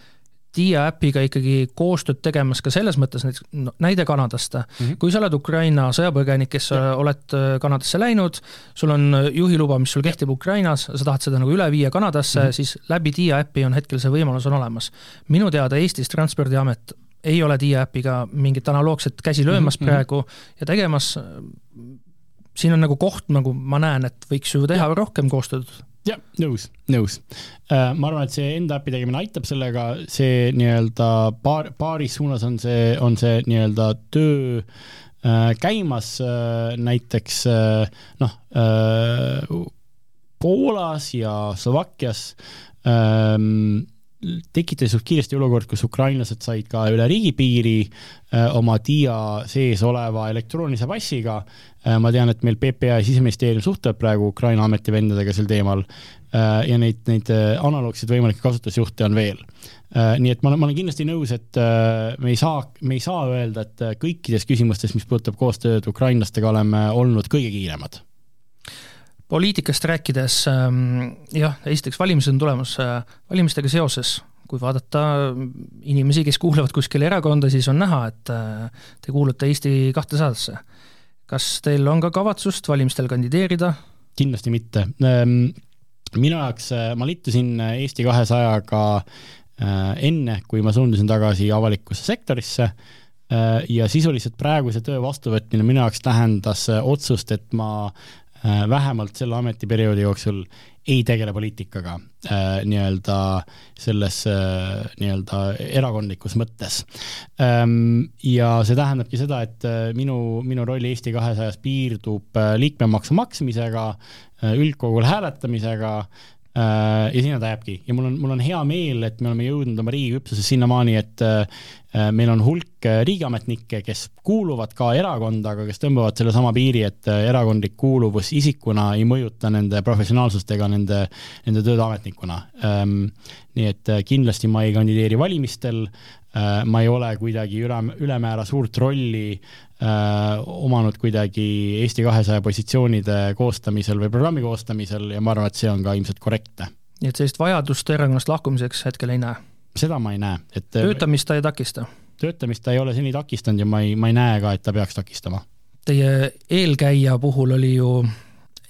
B: Dia äpiga ikkagi koostööd tegemas ka selles mõttes, näiteks no, näide Kanadast mm. -hmm. kui sa oled Ukraina sõjapõgenik, kes ja. oled äh, Kanadasse läinud, sul on juhiluba, mis sul kehtib Ukrainas, sa tahad seda nagu üle viia Kanadasse mm, -hmm. siis läbi Dia äpi on hetkel see võimalus on olemas. minu teada Eestis Transpordiamet ei ole Dia äpiga mingit analoogset käsi löömas mm -hmm. praegu ja tegemas, siin on nagu koht, nagu ma näen, et võiks ju teha ja. rohkem koostööd.
C: Jah, nõus, nõus. Äh, ma arvan, et see enda äpi tegemine aitab sellega, see nii-öelda paar, paaris suunas on see, on see nii-öelda töö käimas näiteks noh, Poolas ja Slovakkias ähm, tekitas kiiresti olukord, kus ukrainlased said ka üle riigipiiri äh, oma TIA sees oleva elektroonilise passiga äh,. ma tean, et meil PPA ja siseministeerium suhtleb praegu Ukraina ametivendadega sel teemal äh, ja neid, neid analoogseid võimalikke kasutusjuhte on veel nii et ma olen, ma olen kindlasti nõus, et me ei saa, me ei saa öelda, et kõikides küsimustes, mis puudutab koostööd ukrainlastega, oleme olnud kõige kiiremad
B: poliitikast rääkides ähm, jah, esiteks valimised on tulemas, äh, valimistega seoses, kui vaadata inimesi, kes kuuluvad kuskile erakonda, siis on näha, et äh, te kuulute Eesti kahtesadasse. kas teil on ka kavatsust valimistel kandideerida?
C: kindlasti mitte. Ähm, minu jaoks, äh, ma liitusin Eesti kahesajaga enne, kui ma suundusin tagasi avalikusse sektorisse ja sisuliselt praeguse töö vastuvõtmine minu jaoks tähendas otsust, et ma vähemalt selle ametiperioodi jooksul ei tegele poliitikaga äh, nii-öelda selles äh, nii-öelda erakondlikus mõttes ähm,. ja see tähendabki seda, et äh, minu, minu roll Eesti kahesajas piirdub äh, liikmemaksu maksmisega äh,, üldkogul hääletamisega Äh, ja sinna ta jääbki ja mul on, mul on hea meel, et me oleme jõudnud oma riigi küpsuses sinnamaani, et äh, meil on hulk äh, riigiametnikke, kes kuuluvad ka erakonda, aga kes tõmbavad sellesama piiri, et erakondlik kuuluvus isikuna ei mõjuta nende professionaalsust ega nende, nende tööd ametnikuna. Ähm, nii et kindlasti ma ei kandideeri valimistel, ma ei ole kuidagi üle, ülemäära suurt rolli äh, omanud kuidagi Eesti kahesaja positsioonide koostamisel või programmi koostamisel ja ma arvan, et see on ka ilmselt korrektne.
B: nii et sellist vajadust erakonnast lahkumiseks hetkel ei näe?
C: seda ma ei näe, et
B: töötamist ta ei takista?
C: töötamist ta ei ole seni takistanud ja ma ei, ma ei näe ka, et ta peaks takistama.
B: Teie eelkäija puhul oli ju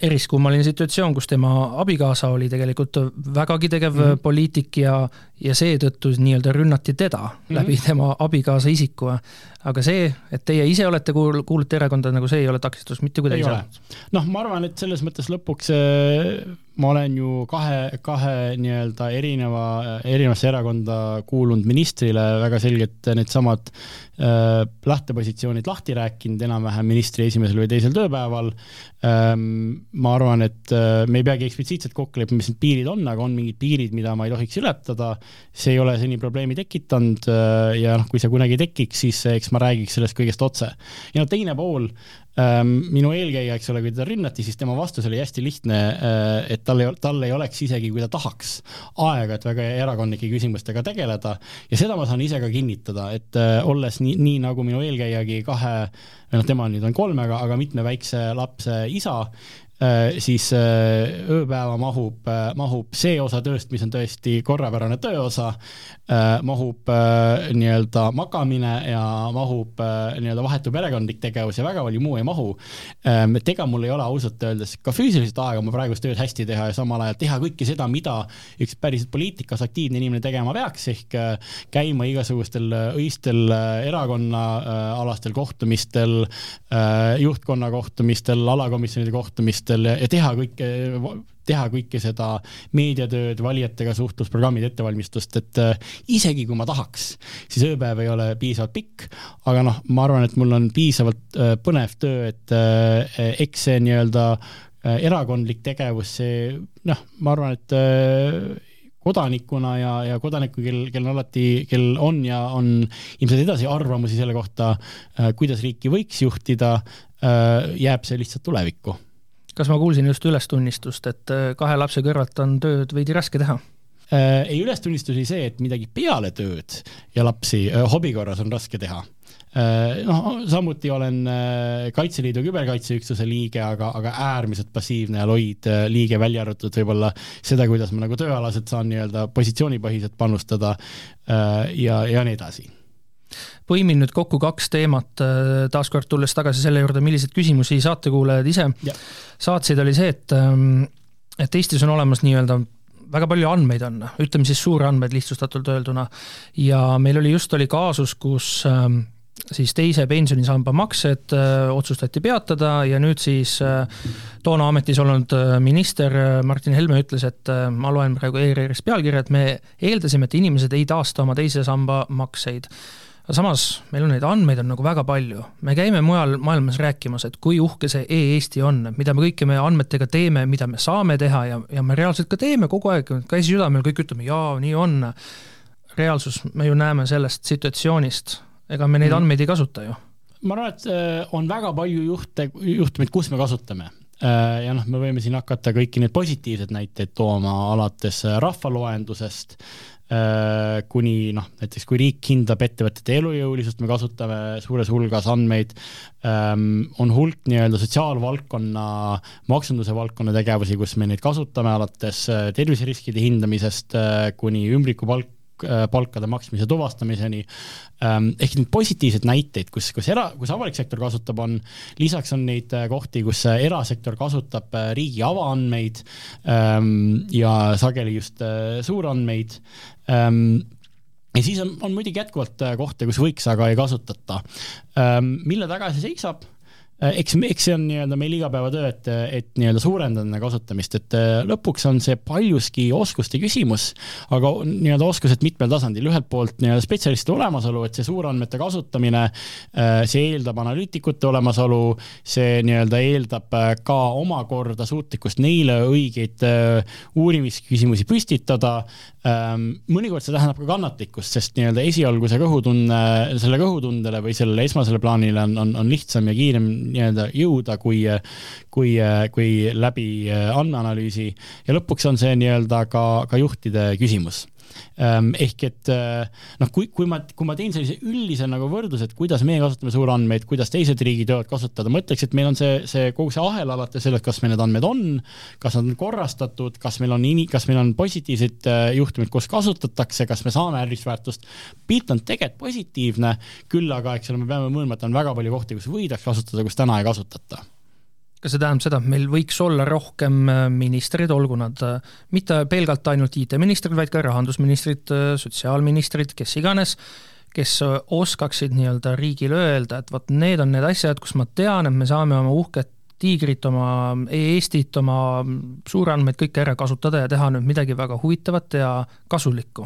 B: eriskummaline situatsioon, kus tema abikaasa oli tegelikult vägagi tegev mm -hmm. poliitik ja, ja seetõttu nii-öelda rünnati teda mm -hmm. läbi tema abikaasa isiku. aga see, et teie ise olete kuul-, kuulute erakonda, nagu see ei ole takistus mitte kuidagi
C: saanud? noh, ma arvan, et selles mõttes lõpuks äh, ma olen ju kahe, kahe nii-öelda erineva, erinevasse erakonda kuulunud ministrile väga selgelt needsamad äh, lähtepositsioonid lahti rääkinud enam-vähem ministri esimesel või teisel tööpäeval ähm,. ma arvan, et äh, me ei peagi eksplitsiitselt kokku leppima, mis need piirid on, aga on mingid piirid, mida ma ei tohiks ületada see ei ole seni probleemi tekitanud äh, ja noh, kui see kunagi tekiks, siis eks ma räägiks sellest kõigest otse. ja no teine pool, ähm, minu eelkäija, eks ole, kui teda rünnati, siis tema vastus oli hästi lihtne, äh, et tal ei, tal ei oleks isegi, kui ta tahaks, aega, et väga erakondlike küsimustega tegeleda ja seda ma saan ise ka kinnitada, et äh, olles nii, nii nagu minu eelkäijagi kahe, noh, tema nüüd on kolmega, aga mitme väikse lapse isa, siis äh, ööpäeva mahub, äh, mahub see osa tööst, mis on tõesti korrapärane tööosa, mahub nii-öelda magamine ja mahub nii-öelda vahetu perekondlik tegevus ja väga palju muu ei mahu. Et ega mul ei ole ausalt öeldes ka füüsilist aega oma praegust tööd hästi teha ja samal ajal teha kõike seda, mida üks päriselt poliitikas aktiivne inimene tegema peaks, ehk käima igasugustel öistel erakonnaalastel kohtumistel, juhtkonna kohtumistel, alakomisjonide kohtumistel, kohtumistel ja teha kõike, teha kõike seda meediatööd, valijatega suhtlusprogrammide ettevalmistust, et äh, isegi kui ma tahaks, siis ööpäev ei ole piisavalt pikk, aga noh, ma arvan, et mul on piisavalt äh, põnev töö, et äh, eks see nii-öelda erakondlik tegevus, see noh, ma arvan, et kodanikuna ja, ja kodanikuna, kel, kel on alati, kel on ja on ilmselt edasi arvamusi selle kohta, kuidas riiki võiks juhtida, jääb see lihtsalt tulevikku
B: kas ma kuulsin just ülestunnistust, et äh, kahe lapse kõrvalt on tööd veidi raske teha?
C: Äh, ei, ülestunnistus oli see, et midagi peale tööd ja lapsi äh, hobi korras on raske teha noh, samuti olen Kaitseliidu küberkaitseüksuse liige, aga, aga äärmiselt passiivne ja loid liige, välja arvatud võib-olla seda, kuidas ma nagu tööalaselt saan nii-öelda positsioonipõhiselt panustada ja, ja nii edasi
B: põimin nüüd kokku kaks teemat, äh, taaskord tulles tagasi selle juurde, milliseid küsimusi saatekuulajad ise ja. saatsid, oli see, et, ähm, et Eestis on olemas nii-öelda väga palju andmeid on, ütleme siis suurandmeid lihtsustatult öelduna, ja meil oli just, oli kaasus, kus ähm, siis teise pensionisamba maksed äh, otsustati peatada ja nüüd siis äh, toona ametis olnud minister Martin Helme ütles, et ma loen praegu ERR-ist pealkirja, et me eeldasime, et inimesed ei taasta oma teise samba makseid aga samas meil on neid andmeid on nagu väga palju, me käime mujal maailmas rääkimas, et kui uhke see e-Eesti on, mida me kõike meie andmetega teeme, mida me saame teha ja, ja me reaalselt ka teeme kogu aeg, käsi südamel, kõik ütleme jaa, nii on. reaalsus, me ju näeme sellest situatsioonist, ega me neid mm. andmeid ei kasuta ju.
C: Ma arvan, et äh, on väga palju juhte, juhtumeid, kus me kasutame ja noh, me võime siin hakata kõiki neid positiivseid näiteid tooma, alates äh, rahvaloendusest kuni noh, näiteks kui riik hindab ettevõtete elujõulisust, me kasutame suures hulgas andmeid, ähm, on hulk nii-öelda sotsiaalvaldkonna, maksunduse valdkonna tegevusi, kus me neid kasutame, alates terviseriskide hindamisest kuni ümbrikupalk, Äh, palkade maksmise tuvastamiseni. Ähm, ehk neid positiivseid näiteid, kus, kus era, kus avalik sektor kasutab, on, lisaks on neid äh, kohti, kus äh, erasektor kasutab riigi avaandmeid ähm, ja sageli just suurandmeid ähm, ja siis on, on muidugi jätkuvalt kohti, kus võiks, aga ei kasutata. mille taga see seisab? Äh, eks, eks see on nii-öelda meil igapäevatöö, et, et nii-öelda suurendada kasutamist, et äh, lõpuks on see paljuski oskuste küsimus, aga nii-öelda oskused mitmel tasandil, ühelt poolt nii-öelda spetsialistide olemasolu, et see suurandmete kasutamine, äh, see eeldab analüütikute olemasolu, see nii-öelda eeldab ka omakorda suutlikkust neile õigeid uurimisküsimusi püstitada. Ähm, mõnikord see tähendab ka kannatlikkust, sest nii-öelda esialgu see kõhutunne, selle kõhutundele või sellele esmasele plaanile on, on, on lihtsam ja kiirem nii-öelda jõuda, kui, kui, kui läbi andmeanalüüsi. Ja lõpuks on see nii-öelda ka, ka juhtide küsimus ehk et eh, noh, kui, kui ma, kui ma teen sellise üldise nagu võrdluse, et kuidas meie kasutame suurandmeid, kuidas teised riigid võivad kasutada, ma ütleks, et meil on see, see kogu see ahel alates sellest, kas meil need andmed on, kas nad on korrastatud, kas meil on, kas meil on positiivseid eh, juhtumeid, kus kasutatakse, kas me saame ärilist väärtust. pilt on tegelikult positiivne, küll aga, eks ole, me peame mõelma, et on väga palju kohti, kus võidaks kasutada, kus täna ei kasutata
B: kas see tähendab seda, et meil võiks olla rohkem äh, ministreid, olgu nad äh, mitte pelgalt ainult IT-ministrid, vaid ka rahandusministrid, äh, sotsiaalministrid, kes iganes, kes oskaksid nii-öelda riigile öelda, et vot need on need asjad, kus ma tean, et me saame oma uhket Tiigrit, oma e-Eestit, oma suurandmeid kõike ära kasutada ja teha nüüd midagi väga huvitavat ja kasulikku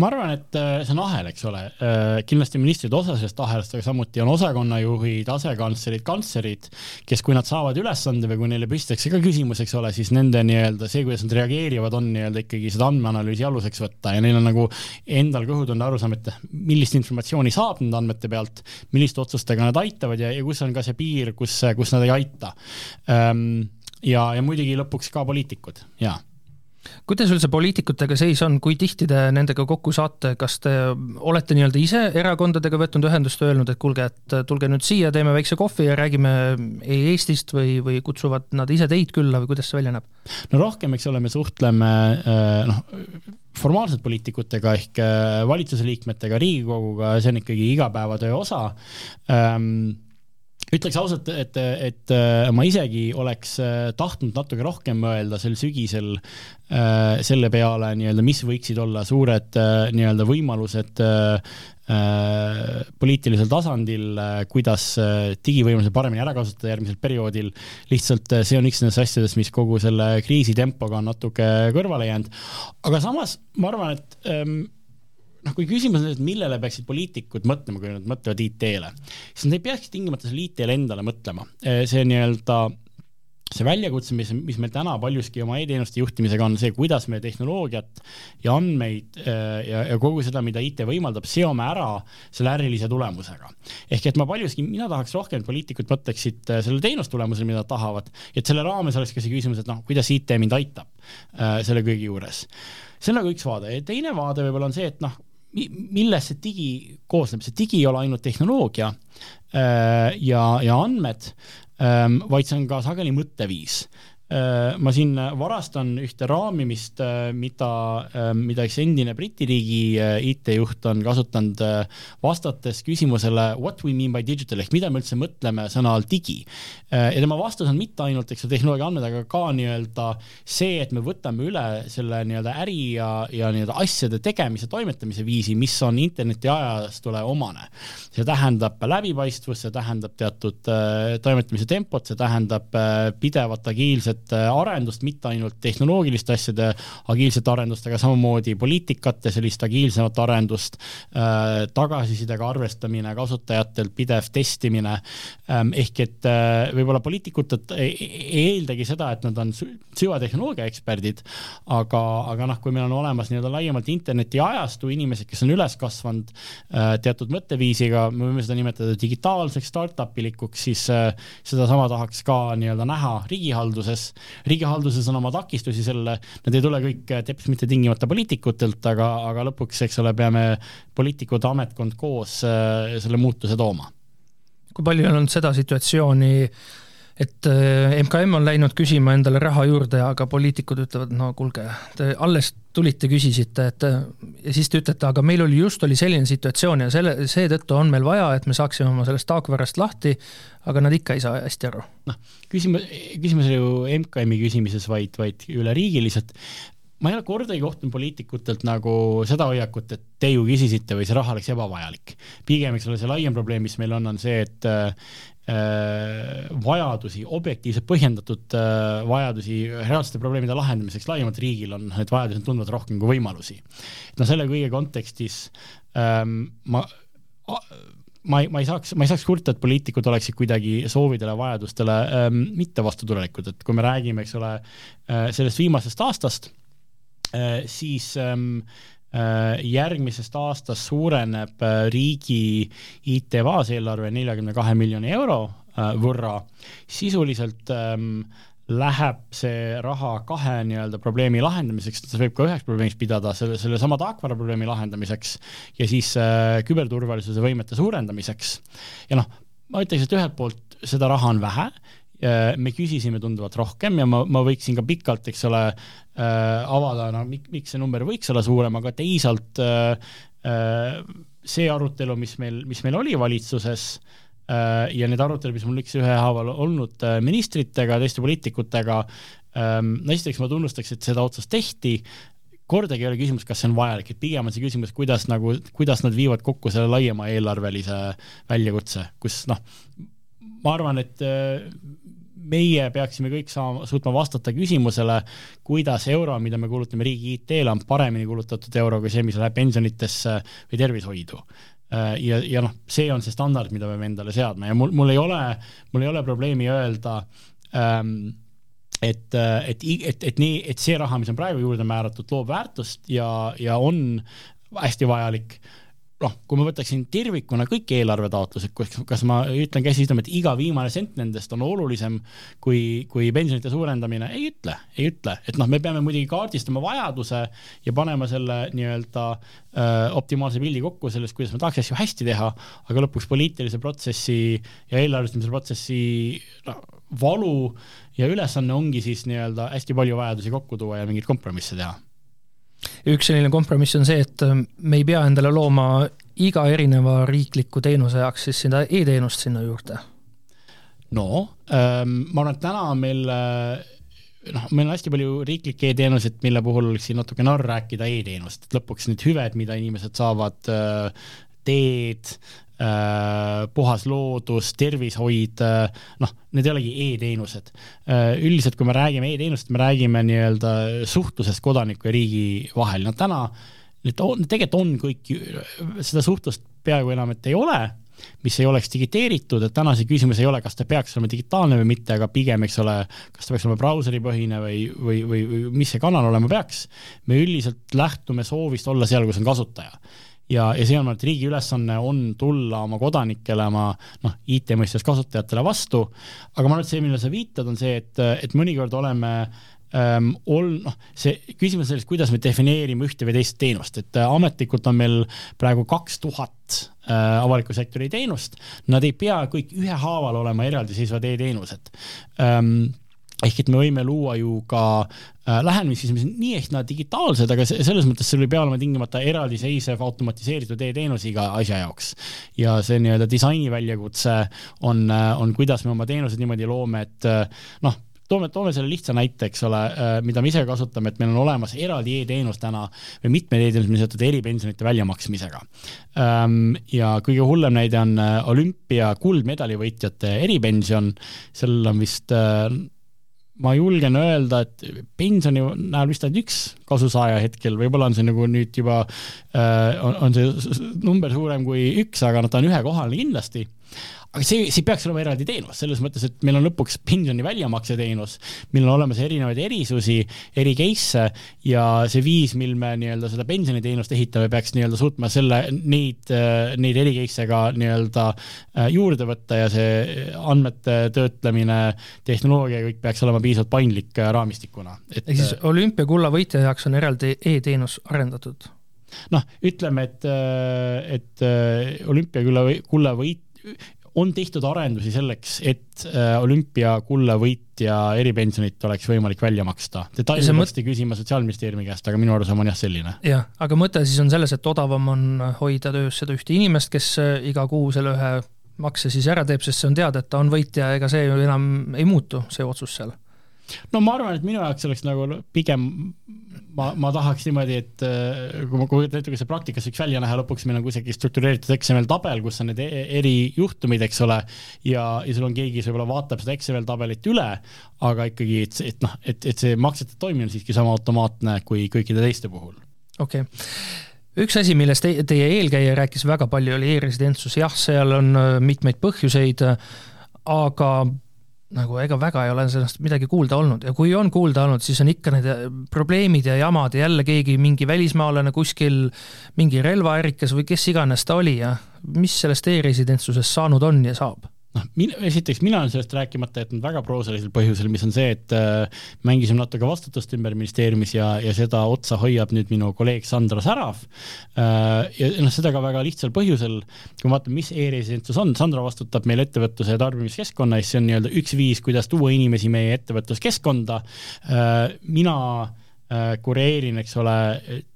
C: ma arvan, et äh, see on ahel, eks ole, äh, kindlasti ministrid osa sellest ahelast, aga samuti on osakonnajuhid, asekantslerid, kantslerid, kes, kui nad saavad ülesande või kui neile püstitatakse ka küsimus, eks ole, siis nende nii-öelda see, kuidas nad reageerivad, on nii-öelda ikkagi seda andmeanalüüsi aluseks võtta ja neil on nagu endal kõhutunde arusaam, et millist informatsiooni saab nende andmete pealt, milliste otsustega nad aitavad ja, ja kus on ka see piir, kus, kus nad ei aita. Ähm, ja, ja muidugi lõpuks ka poliitikud, jaa
B: kuidas üldse poliitikutega seis on, kui tihti te nendega kokku saate, kas te olete nii-öelda ise erakondadega võtnud ühendust, öelnud, et kuulge, et tulge nüüd siia, teeme väikse kohvi ja räägime Eestist või, või kutsuvad nad ise teid külla või kuidas see välja näeb?
C: no rohkem, eks ole, me suhtleme äh, noh, formaalselt poliitikutega ehk äh, valitsuse liikmetega, Riigikoguga, see on ikkagi igapäevatöö osa. Ähm, ütleks ausalt, et, et ma isegi oleks äh, tahtnud natuke rohkem mõelda sel sügisel äh, selle peale nii-öelda, mis võiksid olla suured äh, nii-öelda võimalused poliitilisel tasandil, kuidas digivõimalusi paremini ära kasutada järgmisel perioodil. lihtsalt see on üks nendest asjadest, mis kogu selle kriisi tempoga on natuke kõrvale jäänud. aga samas ma arvan, et ähm, noh, kui küsimus on, et millele peaksid poliitikud mõtlema, kui nad mõtlevad IT-le, siis nad ei peaks tingimata selle IT-le endale mõtlema. see nii-öelda see väljakutse, mis, mis meil täna paljuski oma e-teenuste juhtimisega on see, kuidas me tehnoloogiat ja andmeid ja, ja kogu seda, mida IT võimaldab, seome ära selle ärilise tulemusega. ehk et ma paljuski, mina tahaks rohkem, et poliitikud mõtleksid selle teenustulemusele, mida nad tahavad, et selle raames oleks ka see küsimus, et noh, kuidas IT mind aitab selle kõigi juures. see on nagu üks vaade ja teine vaade võib-olla on see, et noh, millest see digi koosneb, see digi ei ole ainult tehnoloogia äh, ja, ja andmed, ähm, vaid see on ka sageli mõtteviis ma siin varastan ühte raamimist, äh, mida, äh, mida üks endine Briti riigi IT-juht on kasutanud vastates küsimusele what we mean by digital ehk mida me üldse mõtleme sõna all digi. ja tema vastus on mitte ainult, eks ole, tehnoloogia andmed, aga ka nii-öelda see, et me võtame üle selle nii-öelda äri ja, ja nii-öelda asjade tegemise, toimetamise viisi, mis on interneti ajastule omane. see tähendab läbipaistvust, see tähendab teatud toimetamise tempot, see tähendab pidevat agiilset agiilset arendust, mitte ainult tehnoloogiliste asjade agiilset arendust, aga samamoodi poliitikate sellist agiilsemat arendust, tagasisidega arvestamine, kasutajatelt pidev testimine, ähm, ehk et võib-olla poliitikutelt ei eeldagi seda, et nad on süvatehnoloogia eksperdid, aga, aga noh, kui meil on olemas nii-öelda laiemalt internetiajastu inimesed, kes on üles kasvanud teatud mõtteviisiga, me võime seda nimetada digitaalseks startup ilikuks, siis sedasama tahaks ka nii-öelda näha riigihalduses. Riigihalduses on oma takistusi sellele, need ei tule kõik teps mitte tingimata poliitikutelt, aga, aga lõpuks, eks ole, peame poliitikud, ametkond koos selle muutuse tooma.
B: kui palju on olnud seda situatsiooni, et MKM on läinud küsima endale raha juurde, aga poliitikud ütlevad, no kuulge, te alles tulite, küsisite, et ja siis te ütlete, aga meil oli just, oli selline situatsioon ja selle, seetõttu on meil vaja, et me saaksime oma sellest taakvarast lahti, aga nad ikka ei saa hästi aru.
C: noh, küsimus, küsimus ei ole ju MKM-i küsimises, vaid, vaid üleriigiliselt, ma ei ole kordagi kohtunud poliitikutelt nagu seda hoiakut, et te ju küsisite või see raha oleks ebavajalik. pigem, eks ole, see laiem probleem, mis meil on, on see, et Äh, vajadusi, objektiivselt põhjendatud äh, vajadusi reaalsete probleemide lahendamiseks laiemalt riigil on, need vajadused on tunduvalt rohkem kui võimalusi. no selle kõige kontekstis ähm, ma ma ei, ma ei saaks, ma ei saaks kurta, et poliitikud oleksid kuidagi soovidele, vajadustele ähm, mitte vastutulelikud, et kui me räägime, eks ole äh,, sellest viimasest aastast äh,, siis ähm, Äh, järgmisest aastast suureneb äh, riigi IT baaseelarve neljakümne kahe miljoni euro võrra, sisuliselt ähm, läheb see raha kahe nii-öelda probleemi lahendamiseks, seda võib ka üheks probleemiks pidada, selle, sellesama tarkvara probleemi lahendamiseks ja siis äh, küberturvalisuse võimete suurendamiseks. ja noh, ma ütleks, et ühelt poolt seda raha on vähe Äh, me küsisime tunduvalt rohkem ja ma, ma võiksin ka pikalt, eks ole äh,, avada, no miks, miks see number võiks olla suurem, aga teisalt äh, äh, see arutelu, mis meil, mis meil oli valitsuses äh, ja need arutelud, mis mul üks ühehaaval olnud äh, ministritega, teiste poliitikutega ähm,, no esiteks ma tunnustaks, et seda otsust tehti, kordagi ei ole küsimus, kas see on vajalik, et pigem on see küsimus, kuidas nagu, kuidas nad viivad kokku selle laiema eelarvelise väljakutse, kus noh, ma arvan, et meie peaksime kõik saama, suutma vastata küsimusele, kuidas euro, mida me kulutame riigi IT-le, on paremini kulutatud euro kui see, mis läheb pensionitesse või tervishoidu ja, ja noh, see on see standard, mida peame endale seadma ja mul, mul ei ole, mul ei ole probleemi öelda ähm, et, et, et, et nii, et see raha, mis on praegu juurde määratud, loob väärtust ja, ja on hästi vajalik noh, kui ma võtaksin tervikuna kõik eelarvetaotlused, kas ma ütlen käsi ütlema, et iga viimane sent nendest on olulisem kui, kui pensionite suurendamine, ei ütle, ei ütle, et noh, me peame muidugi kaardistama vajaduse ja panema selle nii-öelda äh, optimaalse pildi kokku sellest, kuidas me tahaks asju hästi teha, aga lõpuks poliitilise protsessi ja eelarvestamise protsessi noh, valu ja ülesanne ongi siis nii-öelda hästi palju vajadusi kokku tuua ja mingeid kompromisse teha
B: üks selline kompromiss on see, et ähm, me ei pea endale looma iga erineva riikliku teenuse jaoks siis seda e-teenust sinna juurde.
C: no ähm, ma arvan, et täna meil äh, noh, meil on hästi palju riiklikke e-teenuseid, mille puhul oleks siin natuke narr rääkida e-teenust, et lõpuks need hüved, mida inimesed saavad, äh, teed, puhas loodus, tervishoid, äh, noh, need ei olegi e-teenused. Äh, üldiselt, kui me räägime e-teenustest, me räägime nii-öelda suhtlusest kodaniku ja riigi vahel, no täna need on, tegelikult on kõik, seda suhtlust peaaegu enam, et ei ole, mis ei oleks digiteeritud, et täna see küsimus ei ole, kas ta peaks olema digitaalne või mitte, aga pigem, eks ole, kas ta peaks olema brauseripõhine või, või, või, või mis see kanal olema peaks. me üldiselt lähtume soovist olla seal, kus on kasutaja ja, ja see on, et riigi ülesanne on tulla oma kodanikele, oma noh, IT mõistes kasutajatele vastu, aga ma arvan, et see, millele sa viitad, on see, et, et mõnikord oleme ähm, ol-, noh, see küsimus sellest, kuidas me defineerime ühte või teist teenust, et äh, ametlikult on meil praegu kaks tuhat äh, avaliku sektori teenust, nad ei pea kõik ühehaaval olema eraldiseisvad e-teenused. Ähm, ehk et me võime luua ju ka äh, lähenemisi, mis on nii ehk naa digitaalsed, aga selles mõttes sul ei pea olema tingimata eraldiseisev automatiseeritud e-teenus iga asja jaoks. ja see nii-öelda disaini väljakutse on, äh, on, kuidas me oma teenused niimoodi loome, et äh, noh, toome, toome selle lihtsa näite, eks ole, mida me ise kasutame, et meil on olemas eraldi e-teenus täna või mitmed e-teenused, mis seotud eripensionite väljamaksmisega. Ähm, ja kõige hullem näide on olümpia kuldmedali võitjate eripension, sellel on vist ma julgen öelda, et pensioni näol vist ainult üks kasusaaja hetkel, võib-olla on see nagu nüüd juba äh,, on, on see number suurem kui üks, aga noh, ta on ühekohaline kindlasti aga see, see peaks olema eraldi teenus, selles mõttes, et meil on lõpuks pensioni väljamakse teenus, meil on olemas erinevaid erisusi, eri case'e ja see viis, mil me nii-öelda seda pensioniteenust ehitame, peaks nii-öelda suutma selle, neid, neid eri case'e ka nii-öelda äh, juurde võtta ja see andmete töötlemine, tehnoloogia, kõik peaks olema piisavalt paindlik äh, raamistikuna.
B: ehk siis äh, olümpiakulla võitja jaoks on eraldi e-teenus arendatud?
C: noh, ütleme, et, et olümpiakulla, kulla võit, on tehtud arendusi selleks, et äh, olümpiakulla võitja eripensionit oleks võimalik välja maksta. detaile peaksite mõt... küsima Sotsiaalministeeriumi käest, aga minu arusaam on jah selline.
B: jah, aga mõte siis on selles, et odavam on hoida töös seda ühte inimest, kes äh, iga kuu selle ühe makse siis ära teeb, sest see on teada, et ta on võitja, ega see ju enam ei muutu, see otsus seal
C: no ma arvan, et minu jaoks oleks nagu pigem ma, ma tahaks niimoodi, et äh, kui ma kujutan ette, kuidas see praktikas võiks välja näha, lõpuks meil on kusagil struktureeritud Excel tabel, kus on need e-, erijuhtumid, eks ole, ja, ja sul on keegi, kes võib-olla vaatab seda Excel tabelit üle, aga ikkagi, et, et noh, et, et see maksete toimimine on siiski sama automaatne kui kõikide teiste puhul.
B: okei okay üks asi, millest te, teie eelkäija rääkis väga palju, oli e-residentsus, jah, seal on äh, mitmeid põhjuseid, aga nagu ega väga ei ole sellest midagi kuulda olnud. Ja kui on kuulda olnud, siis on ikka need äh, probleemid ja jamad ja jälle keegi, mingi välismaalane kuskil, mingi relvaärikas või kes iganes ta oli ja mis sellest e-residentsusest saanud on ja saab
C: noh, min-, esiteks mina olen sellest rääkimata jätnud väga proosalisel põhjusel, mis on see, et äh, mängisime natuke vastutust ümber ministeeriumis ja, ja seda otsa hoiab nüüd minu kolleeg Sandra Särav äh,. ja noh, seda ka väga lihtsal põhjusel, kui me vaatame, mis e-residentsus on, Sandra vastutab meil ettevõtluse ja tarbimiskeskkonna eest, see on nii-öelda üks viis, kuidas tuua inimesi meie ettevõtluskeskkonda äh,. mina äh, kureerin, eks ole,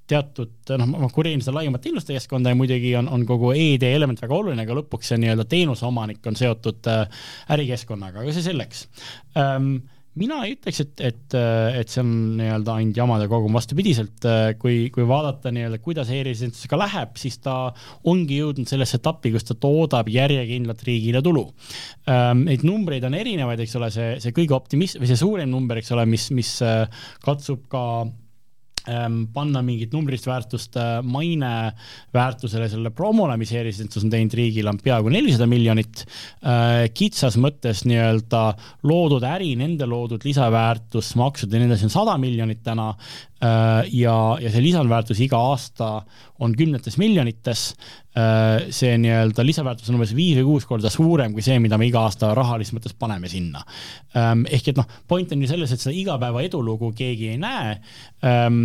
C: teatud, noh, ma kureerin seda laiemat teenuste keskkonda ja muidugi on, on kogu ED element väga oluline, aga lõpuks see nii-öelda teenuseomanik on seotud äh, ärikeskkonnaga, aga see selleks ähm, mina ei ütleks, et, et, et see on nii-öelda ainult jamade kogum, vastupidiselt, äh, kui, kui vaadata nii-öelda, kuidas e-residentsusega läheb, siis ta ongi jõudnud sellesse etappi, kus ta toodab järjekindlat riigile tulu. Ähm, neid numbreid on erinevaid, eks ole, see, see kõige optimist- või see suurem number, eks ole, mis, mis äh, katsub ka panna mingit numbrilist väärtust äh, maine väärtusele selle promole, mis e-residentsus on teinud riigile, on peaaegu nelisada miljonit. Äh, kitsas mõttes nii-öelda loodud äri, nende loodud lisaväärtus, maksud ja nii edasi on sada miljonit täna ja, ja see lisandväärtus iga aasta on kümnetes miljonites. Äh, see nii-öelda lisaväärtus on umbes viis või kuus korda suurem kui see, mida me iga aasta rahalises mõttes paneme sinna. Ähm, ehk et noh, point on ju selles, et seda igapäeva edulugu keegi ei näe. Ähm,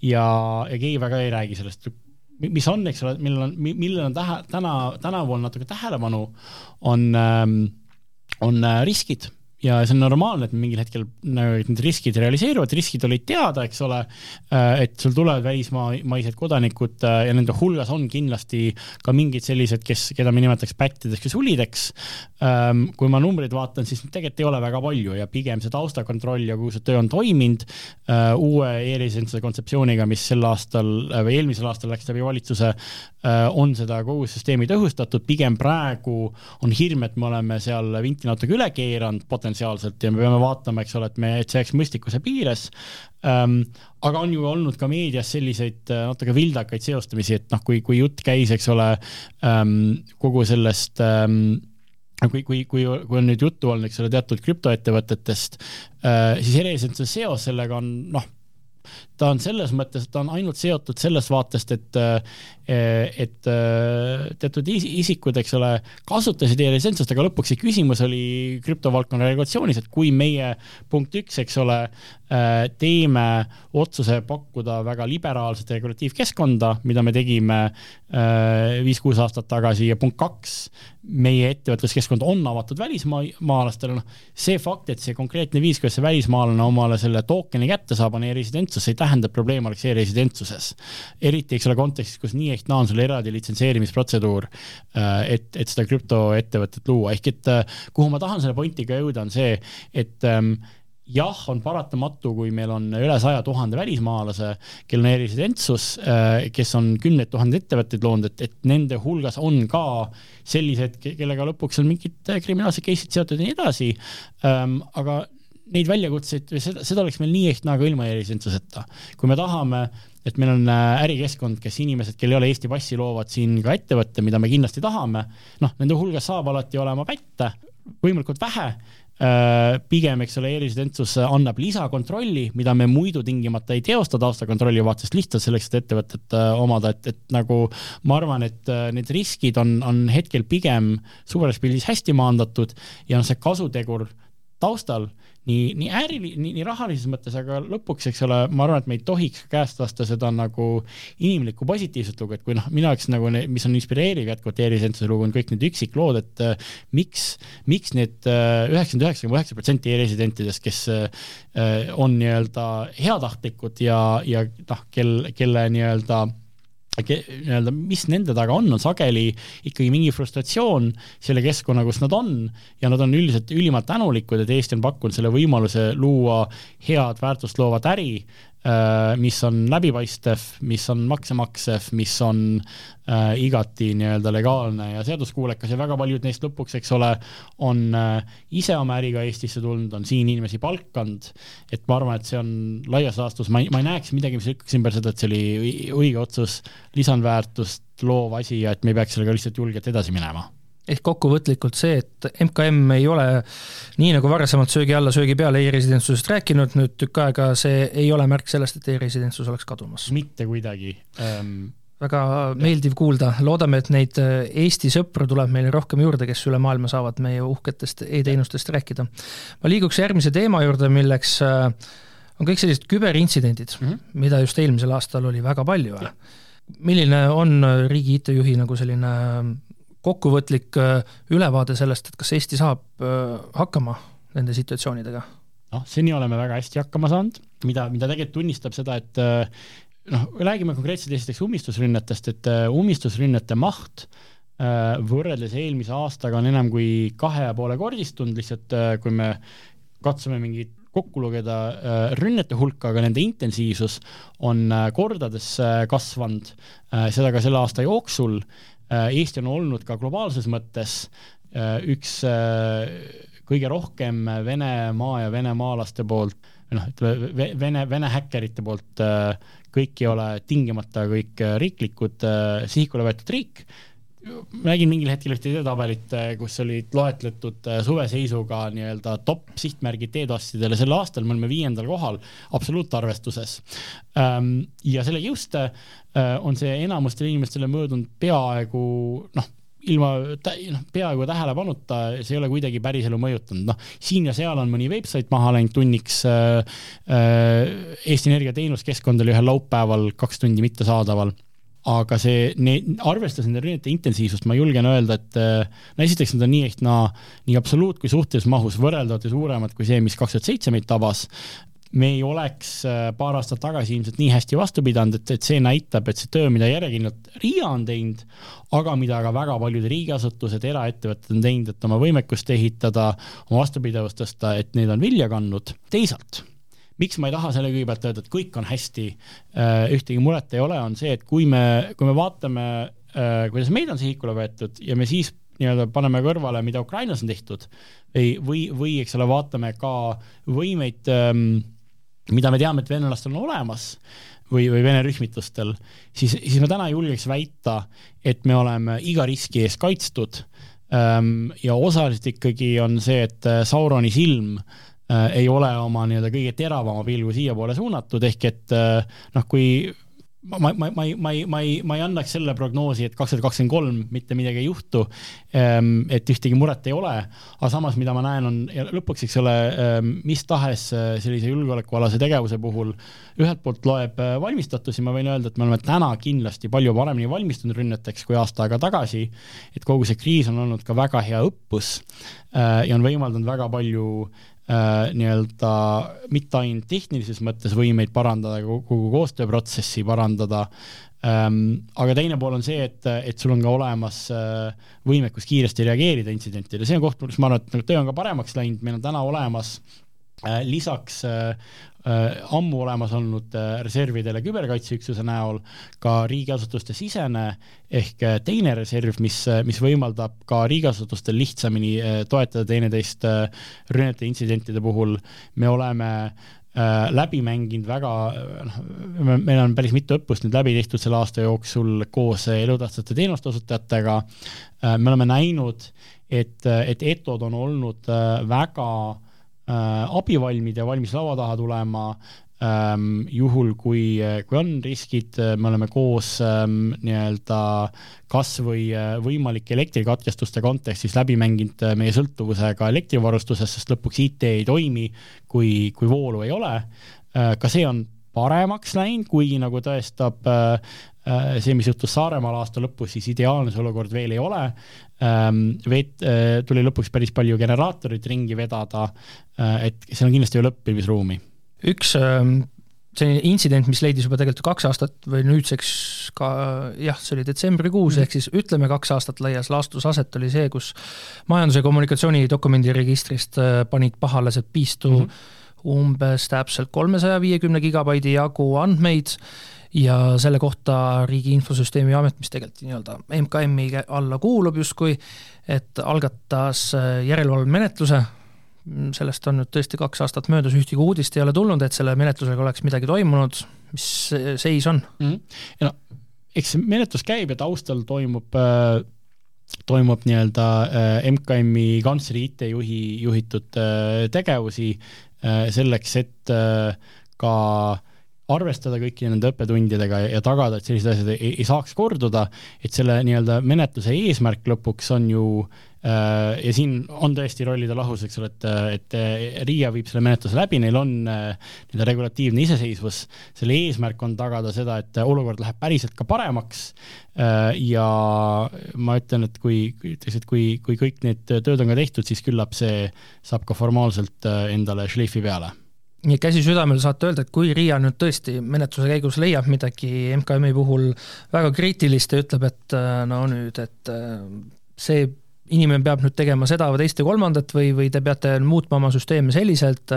C: ja, ja keegi väga ei räägi sellest mis on, eks ole, millel on, millel on tähe, täna, tänavu on natuke tähelepanu, on, ähm, on äh, riskid ja see on normaalne, et mingil hetkel nagu need riskid realiseeruvad, riskid olid teada, eks ole, äh, et sul tulevad välismaised kodanikud äh, ja nende hulgas on kindlasti ka mingid sellised, kes, keda me nimetaks pättideks ja sulideks. Ähm, kui ma numbreid vaatan, siis tegelikult ei ole väga palju ja pigem see taustakontroll ja kogu see töö on toiminud äh, uue e-residentsuse kontseptsiooniga, mis sel aastal või eelmisel aastal läks läbi valitsuse, on seda kogu süsteemi tõhustatud, pigem praegu on hirm, et me oleme seal vinti natuke üle keeranud potentsiaalselt ja me peame vaatama, eks ole, et me, et see jääks mõistlikkuse piires ähm,. aga on ju olnud ka meedias selliseid äh, natuke vildakaid seostamisi, et noh, kui, kui jutt käis, eks ole ähm,, kogu sellest ähm, kui, kui, kui, kui on nüüd juttu olnud, eks ole, teatud krüptoettevõtetest äh,, siis erisensuse seos sellega on noh, ta on selles mõttes, ta on ainult seotud sellest vaatest, et et teatud isikud, eks ole, kasutasid e-residensust, aga lõpuks see küsimus oli krüptovaldkonna regulatsioonis, et kui meie punkt üks, eks ole, teeme otsuse pakkuda väga liberaalset regulatiivkeskkonda, mida me tegime viis-kuus aastat tagasi ja punkt kaks, meie ettevõtluskeskkond on avatud välismaalastele, noh, see fakt, et see konkreetne viis, kuidas see välismaalane omale selle token'i kätte saab, on e-residentsus, see ei tähenda, et probleem oleks e-residentsuses. eriti, eks ole, kontekstis, kus nii ehk naa on sul eraldi litsenseerimisprotseduur, äh, et, et seda krüptoettevõtet luua, ehk et äh, kuhu ma tahan selle pointiga jõuda, on see, et ähm, jah, on paratamatu, kui meil on üle saja tuhande välismaalase, kellel on e-residentsus, äh, kes on kümneid tuhandeid ettevõtteid loonud, et, et nende hulgas on ka sellised, kellega lõpuks on mingid kriminaalsed case'id seotud ja nii edasi. Ähm, aga neid väljakutseid, seda, seda oleks meil nii ehk naa ka ilma e-residentsuseta. kui me tahame, et meil on äh, ärikeskkond, kes inimesed, kel ei ole Eesti passi, loovad siin ka ettevõtte, mida me kindlasti tahame, noh, nende hulgas saab alati olema pätte, võimalikult vähe Äh, pigem, eks ole, e-residentsus annab lisakontrolli, mida me muidu tingimata ei teosta taustakontrolli vaatest lihtsalt selleks, et ettevõtet äh, omada, et, et nagu ma arvan, et äh, need riskid on, on hetkel pigem suures pildis hästi maandatud ja noh, see kasutegur taustal nii, nii äri, nii, nii rahalises mõttes, aga lõpuks, eks ole, ma arvan, et me ei tohiks käest lasta seda nagu inimlikku positiivset lugu, et kui noh, minu jaoks nagu, mis on inspireeriv jätkuvalt e-residentuse lugu, on kõik need üksiklood, et äh, miks, miks need äh, üheksakümmend üheksa koma üheksa protsenti e-residentidest, kes äh, on nii-öelda heatahtlikud ja, ja noh, kel, kelle nii-öelda äh, nii-öelda, mis nende taga on, on sageli ikkagi mingi frustratsioon selle keskkonna, kus nad on. Ja nad on üldiselt ülimalt tänulikud, et Eesti on pakkunud selle võimaluse luua head väärtust loovat äri mis on läbipaistev, mis on makse maksev, mis on äh, igati nii-öelda legaalne ja seaduskuulekas ja väga paljud neist lõpuks, eks ole, on äh, ise oma äriga Eestisse tulnud, on siin inimesi palkanud, et ma arvan, et see on laias laastus, ma ei, ma ei näeks midagi, mis lükkaks ümber seda, et see oli õige otsus, lisandväärtust loov asi ja et me ei peaks sellega lihtsalt julgelt edasi minema
B: ehk kokkuvõtlikult see, et MKM ei ole nii nagu varasemalt söögi alla, söögi peale e-residentsusest rääkinud, nüüd tükk aega see ei ole märk sellest, et e-residentsus oleks kadumas.
C: mitte kuidagi ähm,
B: väga meeldiv kuulda, loodame, et neid äh, Eesti sõpru tuleb meile rohkem juurde, kes üle maailma saavad meie uhketest e-teenustest rääkida. ma liiguks järgmise teema juurde, milleks äh, on kõik sellised küberintsidendid mm, -hmm. mida just eelmisel aastal oli väga palju. milline on riigi IT-juhi nagu selline kokkuvõtlik äh, ülevaade sellest, et kas Eesti saab äh, hakkama nende situatsioonidega?
C: noh, seni oleme väga hästi hakkama saanud, mida, mida tegelikult tunnistab seda, et äh, noh, räägime konkreetselt esiteks ummistusrünnetest, et ummistusrünnete maht võrreldes eelmise aastaga on enam kui kahe ja poole kordistunud, lihtsalt kui me katsume mingit kokku lugeda rünnete hulka, aga nende intensiivsus on kordades kasvanud, seda ka selle aasta jooksul Eesti on olnud ka globaalses mõttes äh, üks äh, kõige rohkem Venemaa ja venemaalaste poolt, noh, ütleme Vene, Vene häkkerite poolt, kõik ei ole tingimata kõik riiklikud, sihikule võetud riik, nägin mingil hetkel ühte edetabelit, kus olid loetletud suveseisuga nii-öelda top sihtmärgid teedoastidele sel aastal, me oleme viiendal kohal absoluutarvestuses. Ähm, ja selle Äh, on see enamustele inimestele möödunud peaaegu noh, ilma noh, peaaegu tähelepanuta, see ei ole kuidagi päriselu mõjutanud, noh, siin ja seal on mõni veebsait maha läinud tunniks äh,. Äh, Eesti Energia teenuskeskkond oli ühel laupäeval kaks tundi mittesaadaval aga see, arvestades nende rünnete intensiivsust, ma julgen öelda, et äh, no esiteks nad on nii ehk naa nii absoluut kui suhtelises mahus võrreldavad ja suuremad kui see, mis kaks tuhat seitse meid tabas me ei oleks äh, paar aastat tagasi ilmselt nii hästi vastu pidanud, et, et see näitab, et see töö, mida järjekindlalt RIA on teinud, aga mida ka väga paljud riigiasutused, eraettevõtted on teinud, et oma võimekust ehitada, oma vastupidavust tõsta, et need on vilja kandnud. teisalt, miks ma ei taha selle kõigepealt öelda, et kõik on hästi, äh, ühtegi muret ei ole, on see, et kui me, kui me vaatame, äh, kuidas meid on sihikule võetud ja me siis nii-öelda paneme kõrvale, mida Ukrainas on tehtud või, või, või eks ole, vaatame ka võimeid ähm, mida me teame, et venelastel on olemas või, või Vene rühmitustel, siis, siis ma täna julgeks väita, et me oleme iga riski ees kaitstud. Ehm, ja osaliselt ikkagi on see, et äh, Sauroni silm äh, ei ole oma nii-öelda kõige teravama pilgu siiapoole suunatud, ehk et äh, noh, kui ma, ma, ma, ma ei, ma ei, ma ei, ma ei annaks selle prognoosi, et kaks tuhat kakskümmend kolm mitte midagi ei juhtu, ehm, et ühtegi muret ei ole, aga samas, mida ma näen, on ja lõpuks, eks ole, ehm, mis tahes äh, sellise julgeolekualase tegevuse puhul ühelt poolt loeb äh, valmistatusi, ma võin öelda, et me oleme täna kindlasti palju paremini valmistunud rünneteks kui aasta aega tagasi, et kogu see kriis on olnud ka väga hea õppus äh, ja on võimaldanud väga palju äh, nii-öelda mitte ainult tehnilises mõttes võimeid parandada, kogu koostööprotsessi parandada. Ähm,, aga teine pool on see, et, et sul on ka olemas äh, võimekus kiiresti reageerida intsidentidele, see on koht, kus ma arvan, et nagu töö on ka paremaks läinud, meil on täna olemas äh, lisaks äh, ammu olemas olnud äh, reservidele küberkaitseüksuse näol ka riigiasutuste sisene ehk äh, teine reserv, mis, mis võimaldab ka riigiasutustel lihtsamini toetada teineteist rünnete intsidentide puhul. me oleme läbi mänginud väga, noh, meil on päris mitu õppust nüüd läbi tehtud selle aasta jooksul koos elutähtsate teenuste osutajatega. me oleme näinud, et, et ETO-d on olnud väga Äh, abivalmid ja valmis laua taha tulema ähm, juhul, kui, kui on riskid, me oleme koos ähm, nii-öelda kas või äh, võimalike elektrikatkestuste kontekstis läbi mänginud äh, meie sõltuvuse ka elektrivarustusest, sest lõpuks IT ei toimi, kui, kui voolu ei ole äh,. ka see on paremaks läinud, kuigi nagu tõestab äh, see, mis juhtus Saaremaal aasta lõpus, siis ideaalne see olukord veel ei ole. Veet- äh,, tuli lõpuks päris palju generaatorit ringi vedada äh,, et seal on kindlasti veel õppimisruumi.
B: üks äh, selline intsident, mis leidis juba tegelikult kaks aastat või nüüdseks ka jah, see oli detsembrikuus mm, ehk siis ütleme kaks aastat laias laastus aset oli see, kus majandus- ja kommunikatsioonidokumendi registrist äh, panid pahalased piistu mm -hmm. umbes täpselt kolmesaja viiekümne gigabaidi jagu andmeid ja selle kohta Riigi Infosüsteemi Amet, mis tegelikult nii-öelda MKM-i alla kuulub justkui, et algatas äh, järelevalvemenetluse, sellest on nüüd tõesti kaks aastat möödas, ühtegi uudist ei ole tulnud, et selle menetlusega oleks midagi toimunud, mis seis on
C: mm? -hmm. ja no eks see menetlus käib ja taustal toimub äh toimub nii-öelda äh, MKM-i kantsleri IT-juhi juhitud äh, tegevusi äh, selleks, et ka arvestada kõiki nende õppetundidega ja tagada, et sellised asjad ei, ei saaks korduda, et selle nii-öelda menetluse eesmärk lõpuks on ju äh, ja siin on tõesti rollide lahus, eks ole, et, et RIA viib selle menetluse läbi, neil on äh, nii-öelda regulatiivne iseseisvus, selle eesmärk on tagada seda, et olukord läheb päriselt ka paremaks äh, ja ma ütlen, et kui, ütleks, et kui, kui kõik need tööd on ka tehtud, siis küllap see saab ka formaalselt endale šleifi peale
B: nii käsi südamel saate öelda, et kui RIA nüüd tõesti menetluse käigus leiab midagi MKM-i puhul väga kriitilist ja ütleb, et äh, no nüüd, et äh, see inimene peab nüüd tegema seda või teist ja kolmandat või, või te peate muutma oma süsteemi selliselt,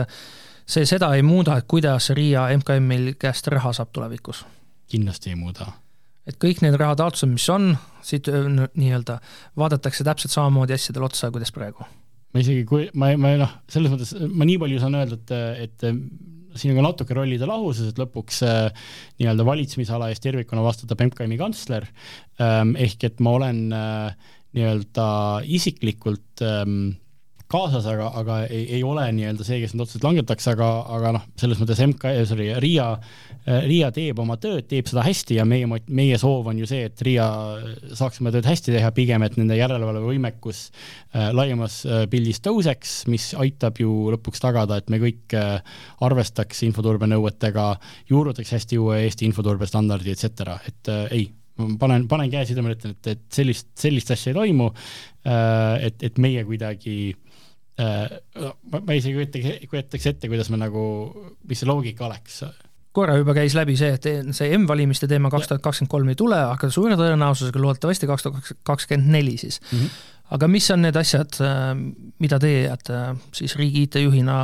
B: see seda ei muuda, et kuidas RIA MKM-il käest raha saab tulevikus?
C: kindlasti ei muuda.
B: et kõik need rahataotlused, mis on, siit äh, nii-öelda vaadatakse täpselt samamoodi asjadele otsa, kuidas praegu
C: ma isegi, kui ma, ma noh, selles mõttes ma nii palju saan öelda, et, et siin on ka natuke rollide lahusus, et lõpuks äh, nii-öelda valitsemisala eest tervikuna vastutab MKM-i kantsler. Ähm,, ehk et ma olen äh, nii-öelda isiklikult ähm, kaasas, aga, aga ei, ei ole nii-öelda see, kes need otsused langetaks, aga, aga noh, selles mõttes MK, sorry, Riia, Riia teeb oma tööd, teeb seda hästi ja meie, meie soov on ju see, et Riia saaks oma tööd hästi teha, pigem et nende järelevalvevõimekus äh, laiemas äh, pildis tõuseks, mis aitab ju lõpuks tagada, et me kõik äh, arvestaks infoturbenõuetega, juurutaks hästi uue Eesti infoturbestandardi, et cetera, et äh, ei panen, panen käe südamele, ütlen, et, et sellist, sellist asja ei toimu, äh, et, et meie kuidagi äh, Äh, ma, ma isegi kujutaks, kujutaks ette, kuidas me nagu, mis see loogika oleks
B: korra juba käis läbi see, et see M-valimiste teema kaks tuhat kakskümmend kolm ei tule, aga suure tõenäosusega loodetavasti kaks tuhat kakskümmend neli siis mm. -hmm. aga mis on need asjad, äh, mida teie jääte äh, siis riigi IT-juhina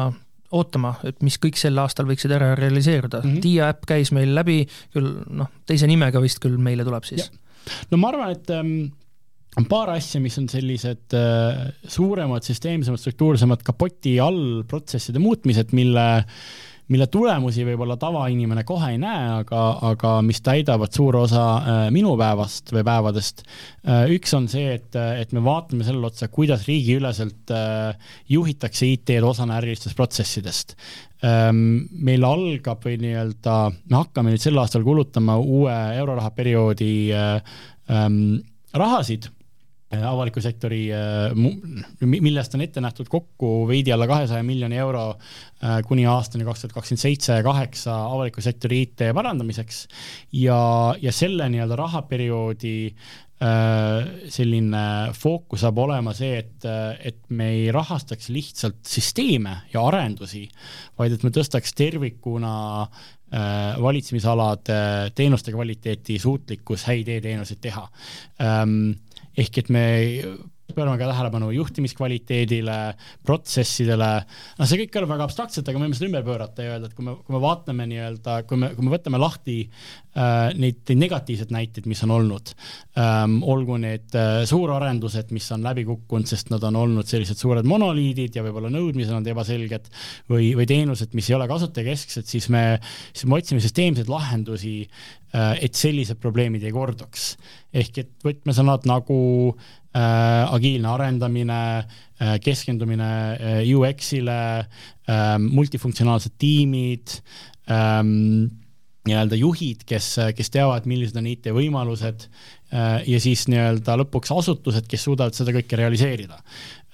B: ootama, et mis kõik sel aastal võiksid ära realiseeruda mm -hmm.? Dia äpp käis meil läbi, küll noh, teise nimega vist küll meile tuleb siis.
C: no ma arvan, et ähm, on paar asja, mis on sellised äh, suuremad, süsteemsemad, struktuursemad kapoti all protsesside muutmised, mille mille tulemusi võib-olla tavainimene kohe ei näe, aga, aga mis täidavad suure osa äh, minu päevast või päevadest äh,. üks on see, et, et me vaatame sellele otsa, kuidas riigiüleselt äh, juhitakse IT-d osana ärilistest protsessidest ähm,. meil algab või nii-öelda, me hakkame nüüd sel aastal kulutama uue euroraha perioodi äh, ähm, rahasid avaliku sektori, äh, millest on ette nähtud kokku veidi alla kahesaja miljoni euro äh, kuni aastani kaks tuhat kakskümmend seitse kaheksa avaliku sektori IT parandamiseks. Ja, ja selle nii-öelda rahaperioodi selline fookus saab olema see, et, et me ei rahastaks lihtsalt süsteeme ja arendusi, vaid et me tõstaks tervikuna valitsemisalade teenuste kvaliteeti, suutlikkus häid e-teenuseid teha ehk et me pöörame ka tähelepanu juhtimiskvaliteedile, protsessidele, noh, see kõik kõlab väga abstraktselt, aga me võime seda ümber pöörata ja öelda, et kui me, kui me vaatame nii-öelda, kui me, kui me võtame lahti neid, neid negatiivseid näiteid, mis on olnud ähm,, olgu need äh, suurarendused, mis on läbi kukkunud, sest nad on olnud sellised suured monoliidid ja võib-olla nõudmised on ebaselged, või, või teenused, mis ei ole kasutajakesksed, siis me, siis me otsime süsteemseid lahendusi äh,, et sellised probleemid ei korduks. ehk et võtmesõnad nagu Äh, agiilne arendamine, äh, keskendumine äh, UX-ile, ähm, multifunktsionaalsed tiimid, ähm, nii-öelda juhid, kes, kes teavad, millised on IT-võimalused ja siis nii-öelda lõpuks asutused, kes suudavad seda kõike realiseerida.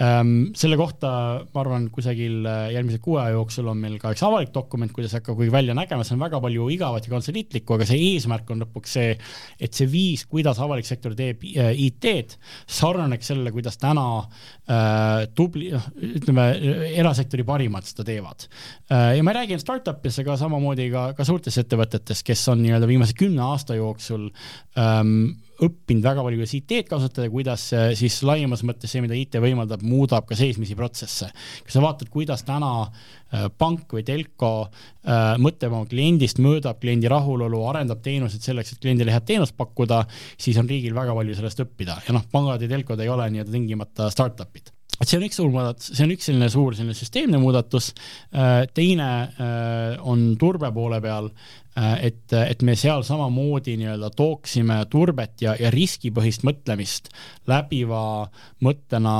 C: Ehm, selle kohta ma arvan, kusagil äh, järgmise kuu aja jooksul on meil ka üks avalik dokument, kuidas hakkab kuigi välja nägema, see on väga palju igavat ja kantseliitlikku, aga see eesmärk on lõpuks see, et see viis, kuidas avalik sektor teeb äh, IT-d, sarnaneks sellele, kuidas täna äh, tubli, noh, ütleme, erasektori parimad seda teevad äh,. ja ma räägin startup'is, aga samamoodi ka, ka suurtes ettevõtetes, kes on nii-öelda viimase kümne aasta jooksul ähm, õppinud väga palju, kuidas IT-d kasutada, kuidas äh, siis laiemas mõttes see, mida IT võimaldab, muudab ka seesmisi protsesse. kui sa vaatad, kuidas täna äh, pank või telko äh, mõtleb oma kliendist, mõõdab kliendi rahulolu, arendab teenuseid selleks, et kliendile head teenust pakkuda, siis on riigil väga palju sellest õppida. Ja noh, pangad ja telkod ei ole nii-öelda tingimata startup'id. Et see on üks suur muudatus, see on üks selline suur selline süsteemne muudatus, teine on turbe poole peal, et, et me seal samamoodi nii-öelda tooksime turbet ja, ja riskipõhist mõtlemist läbiva mõttena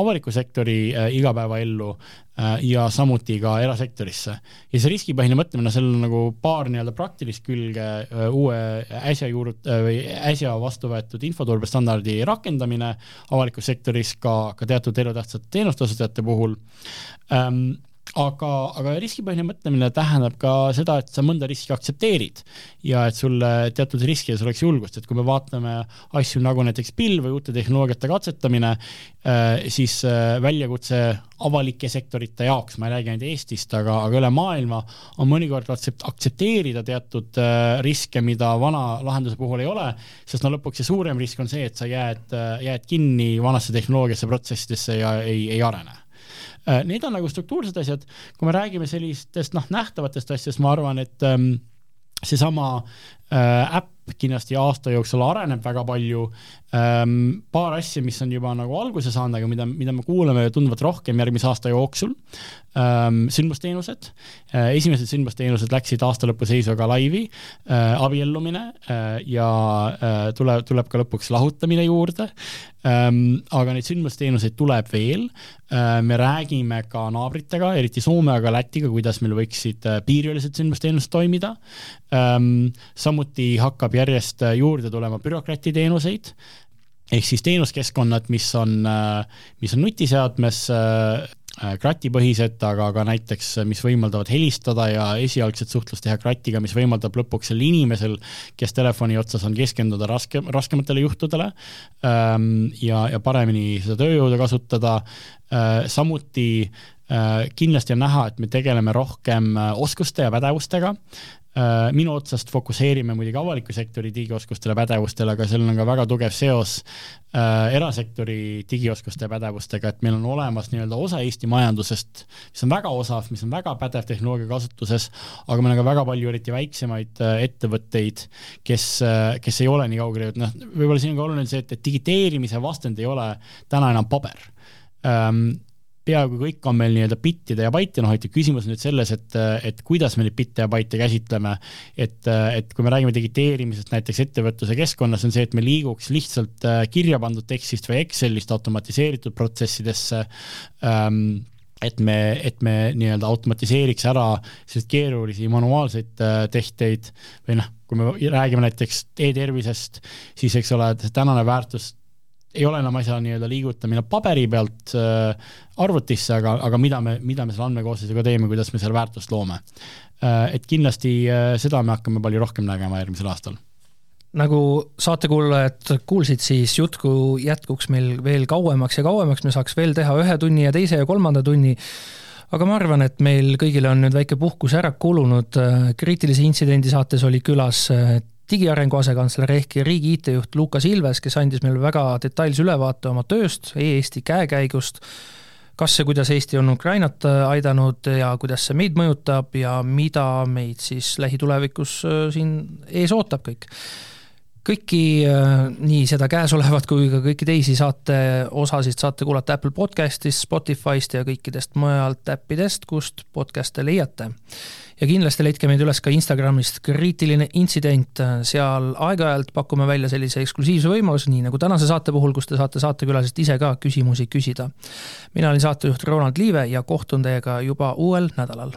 C: avaliku sektori äh, igapäevaellu äh, ja samuti ka erasektorisse. ja see riskipõhine mõtlemine, seal on nagu paar nii-öelda praktilist külge, uue äsja juurut- või äsja vastu võetud infoturbestandardi rakendamine avalikus sektoris ka, ka teatud elutähtsate teenuste osutajate puhul ähm, aga, aga riskipõhine mõtlemine tähendab ka seda, et sa mõnda riski aktsepteerid ja et sulle teatud riskides oleks julgust, et kui me vaatame asju nagu näiteks pilv või uute tehnoloogiate katsetamine, äh, siis äh, väljakutse avalike sektorite jaoks, ma ei räägi ainult Eestist, aga, aga üle maailma, on mõnikord aktsepteerida teatud äh, riske, mida vana lahenduse puhul ei ole, sest no lõpuks see suurem risk on see, et sa jääd, jääd kinni vanasse tehnoloogiasse, protsessidesse ja ei, ei arene need on nagu struktuursed asjad, kui me räägime sellistest noh, nähtavatest asjadest, ma arvan, et ähm, seesama äh, äpp kindlasti aasta jooksul areneb väga palju ähm,. paar asja, mis on juba nagu alguse saanud, aga mida, mida me kuuleme tunduvalt rohkem järgmise aasta jooksul ähm,. sündmusteenused äh,, esimesed sündmusteenused läksid aastalõpu seisuga laivi äh,, abiellumine äh, ja äh, tuleb, tuleb ka lõpuks lahutamine juurde aga neid sündmusteenuseid tuleb veel äh,. Me räägime ka naabritega, eriti Soome, aga Lätiga, kuidas meil võiksid äh, piiriülised sündmusteenused toimida ähm,. samuti hakkab järjest äh, juurde tulema bürokraatiteenuseid, ehk siis teenuskeskkonnad, mis on, äh, mis on nutiseadmes äh, kratipõhised, aga ka näiteks, mis võimaldavad helistada ja esialgset suhtlust teha kratiga, mis võimaldab lõpuks sel inimesel, kes telefoni otsas on, keskenduda raske, raskematele juhtudele ähm, ja, ja paremini seda tööjõudu kasutada. samuti kindlasti on näha, et me tegeleme rohkem oskuste ja pädevustega Äh, minu otsast fokusseerime muidugi avaliku sektori digioskustele, pädevustele, aga sellel on ka väga tugev seos äh, erasektori digioskuste ja pädevustega, et meil on olemas nii-öelda osa Eesti majandusest, mis on väga osav, mis on väga pädev tehnoloogia kasutuses, aga meil on ka väga palju eriti väiksemaid äh, ettevõtteid, kes äh,, kes ei ole nii kaugele jõudnud, noh, võib-olla siin on ka oluline see, et, et digiteerimise vastand ei ole täna enam paber. Ähm, peaaegu kõik on meil nii-öelda bittide ja baitide nohitud, küsimus on nüüd selles, et, et kuidas me neid bitte ja baite käsitleme, et, et kui me räägime digiteerimisest näiteks ettevõtluse keskkonnas, on see, et me liiguks lihtsalt äh, kirja pandud tekstist või Excelist automatiseeritud protsessidesse ähm,, et me, et me nii-öelda automatiseeriks ära selliseid keerulisi manuaalseid äh, tehteid või noh, kui me räägime näiteks e-tervisest, siis eks ole, tänane väärtus ei ole enam asja nii-öelda liigutamine paberi pealt äh, arvutisse, aga, aga mida me, mida me selle andmekooslusega teeme, kuidas me seal väärtust loome äh,. et kindlasti äh, seda me hakkame palju rohkem nägema järgmisel aastal
B: nagu saatekuulajad kuulsid, siis jutku jätkuks meil veel kauemaks ja kauemaks, me saaks veel teha ühe tunni ja teise ja kolmanda tunni. aga ma arvan, et meil kõigile on nüüd väike puhkus ära kulunud. kriitilise intsidendi saates oli külas äh, digiarengu asekantsler ehk riigi IT-juht Lukas Ilves, kes andis meile väga detailse ülevaate oma tööst e, Eesti käekäigust, kas ja kuidas Eesti on Ukrainat aidanud ja kuidas see meid mõjutab ja mida meid siis lähitulevikus siin ees ootab kõik kõiki nii seda käesolevat kui ka kõiki teisi saate osasid saate kuulata Apple podcastist, Spotify'st ja kõikidest mujalt äppidest, kust podcast'e leiate ja kindlasti leidke meid üles ka Instagramist kriitiline intsident, seal aeg-ajalt pakume välja sellise eksklusiivse võimaluse, nii nagu tänase saate puhul, kus te saate saatekülaliselt ise ka küsimusi küsida. mina olin saatejuht Ronald Liive ja kohtun teiega juba uuel nädalal.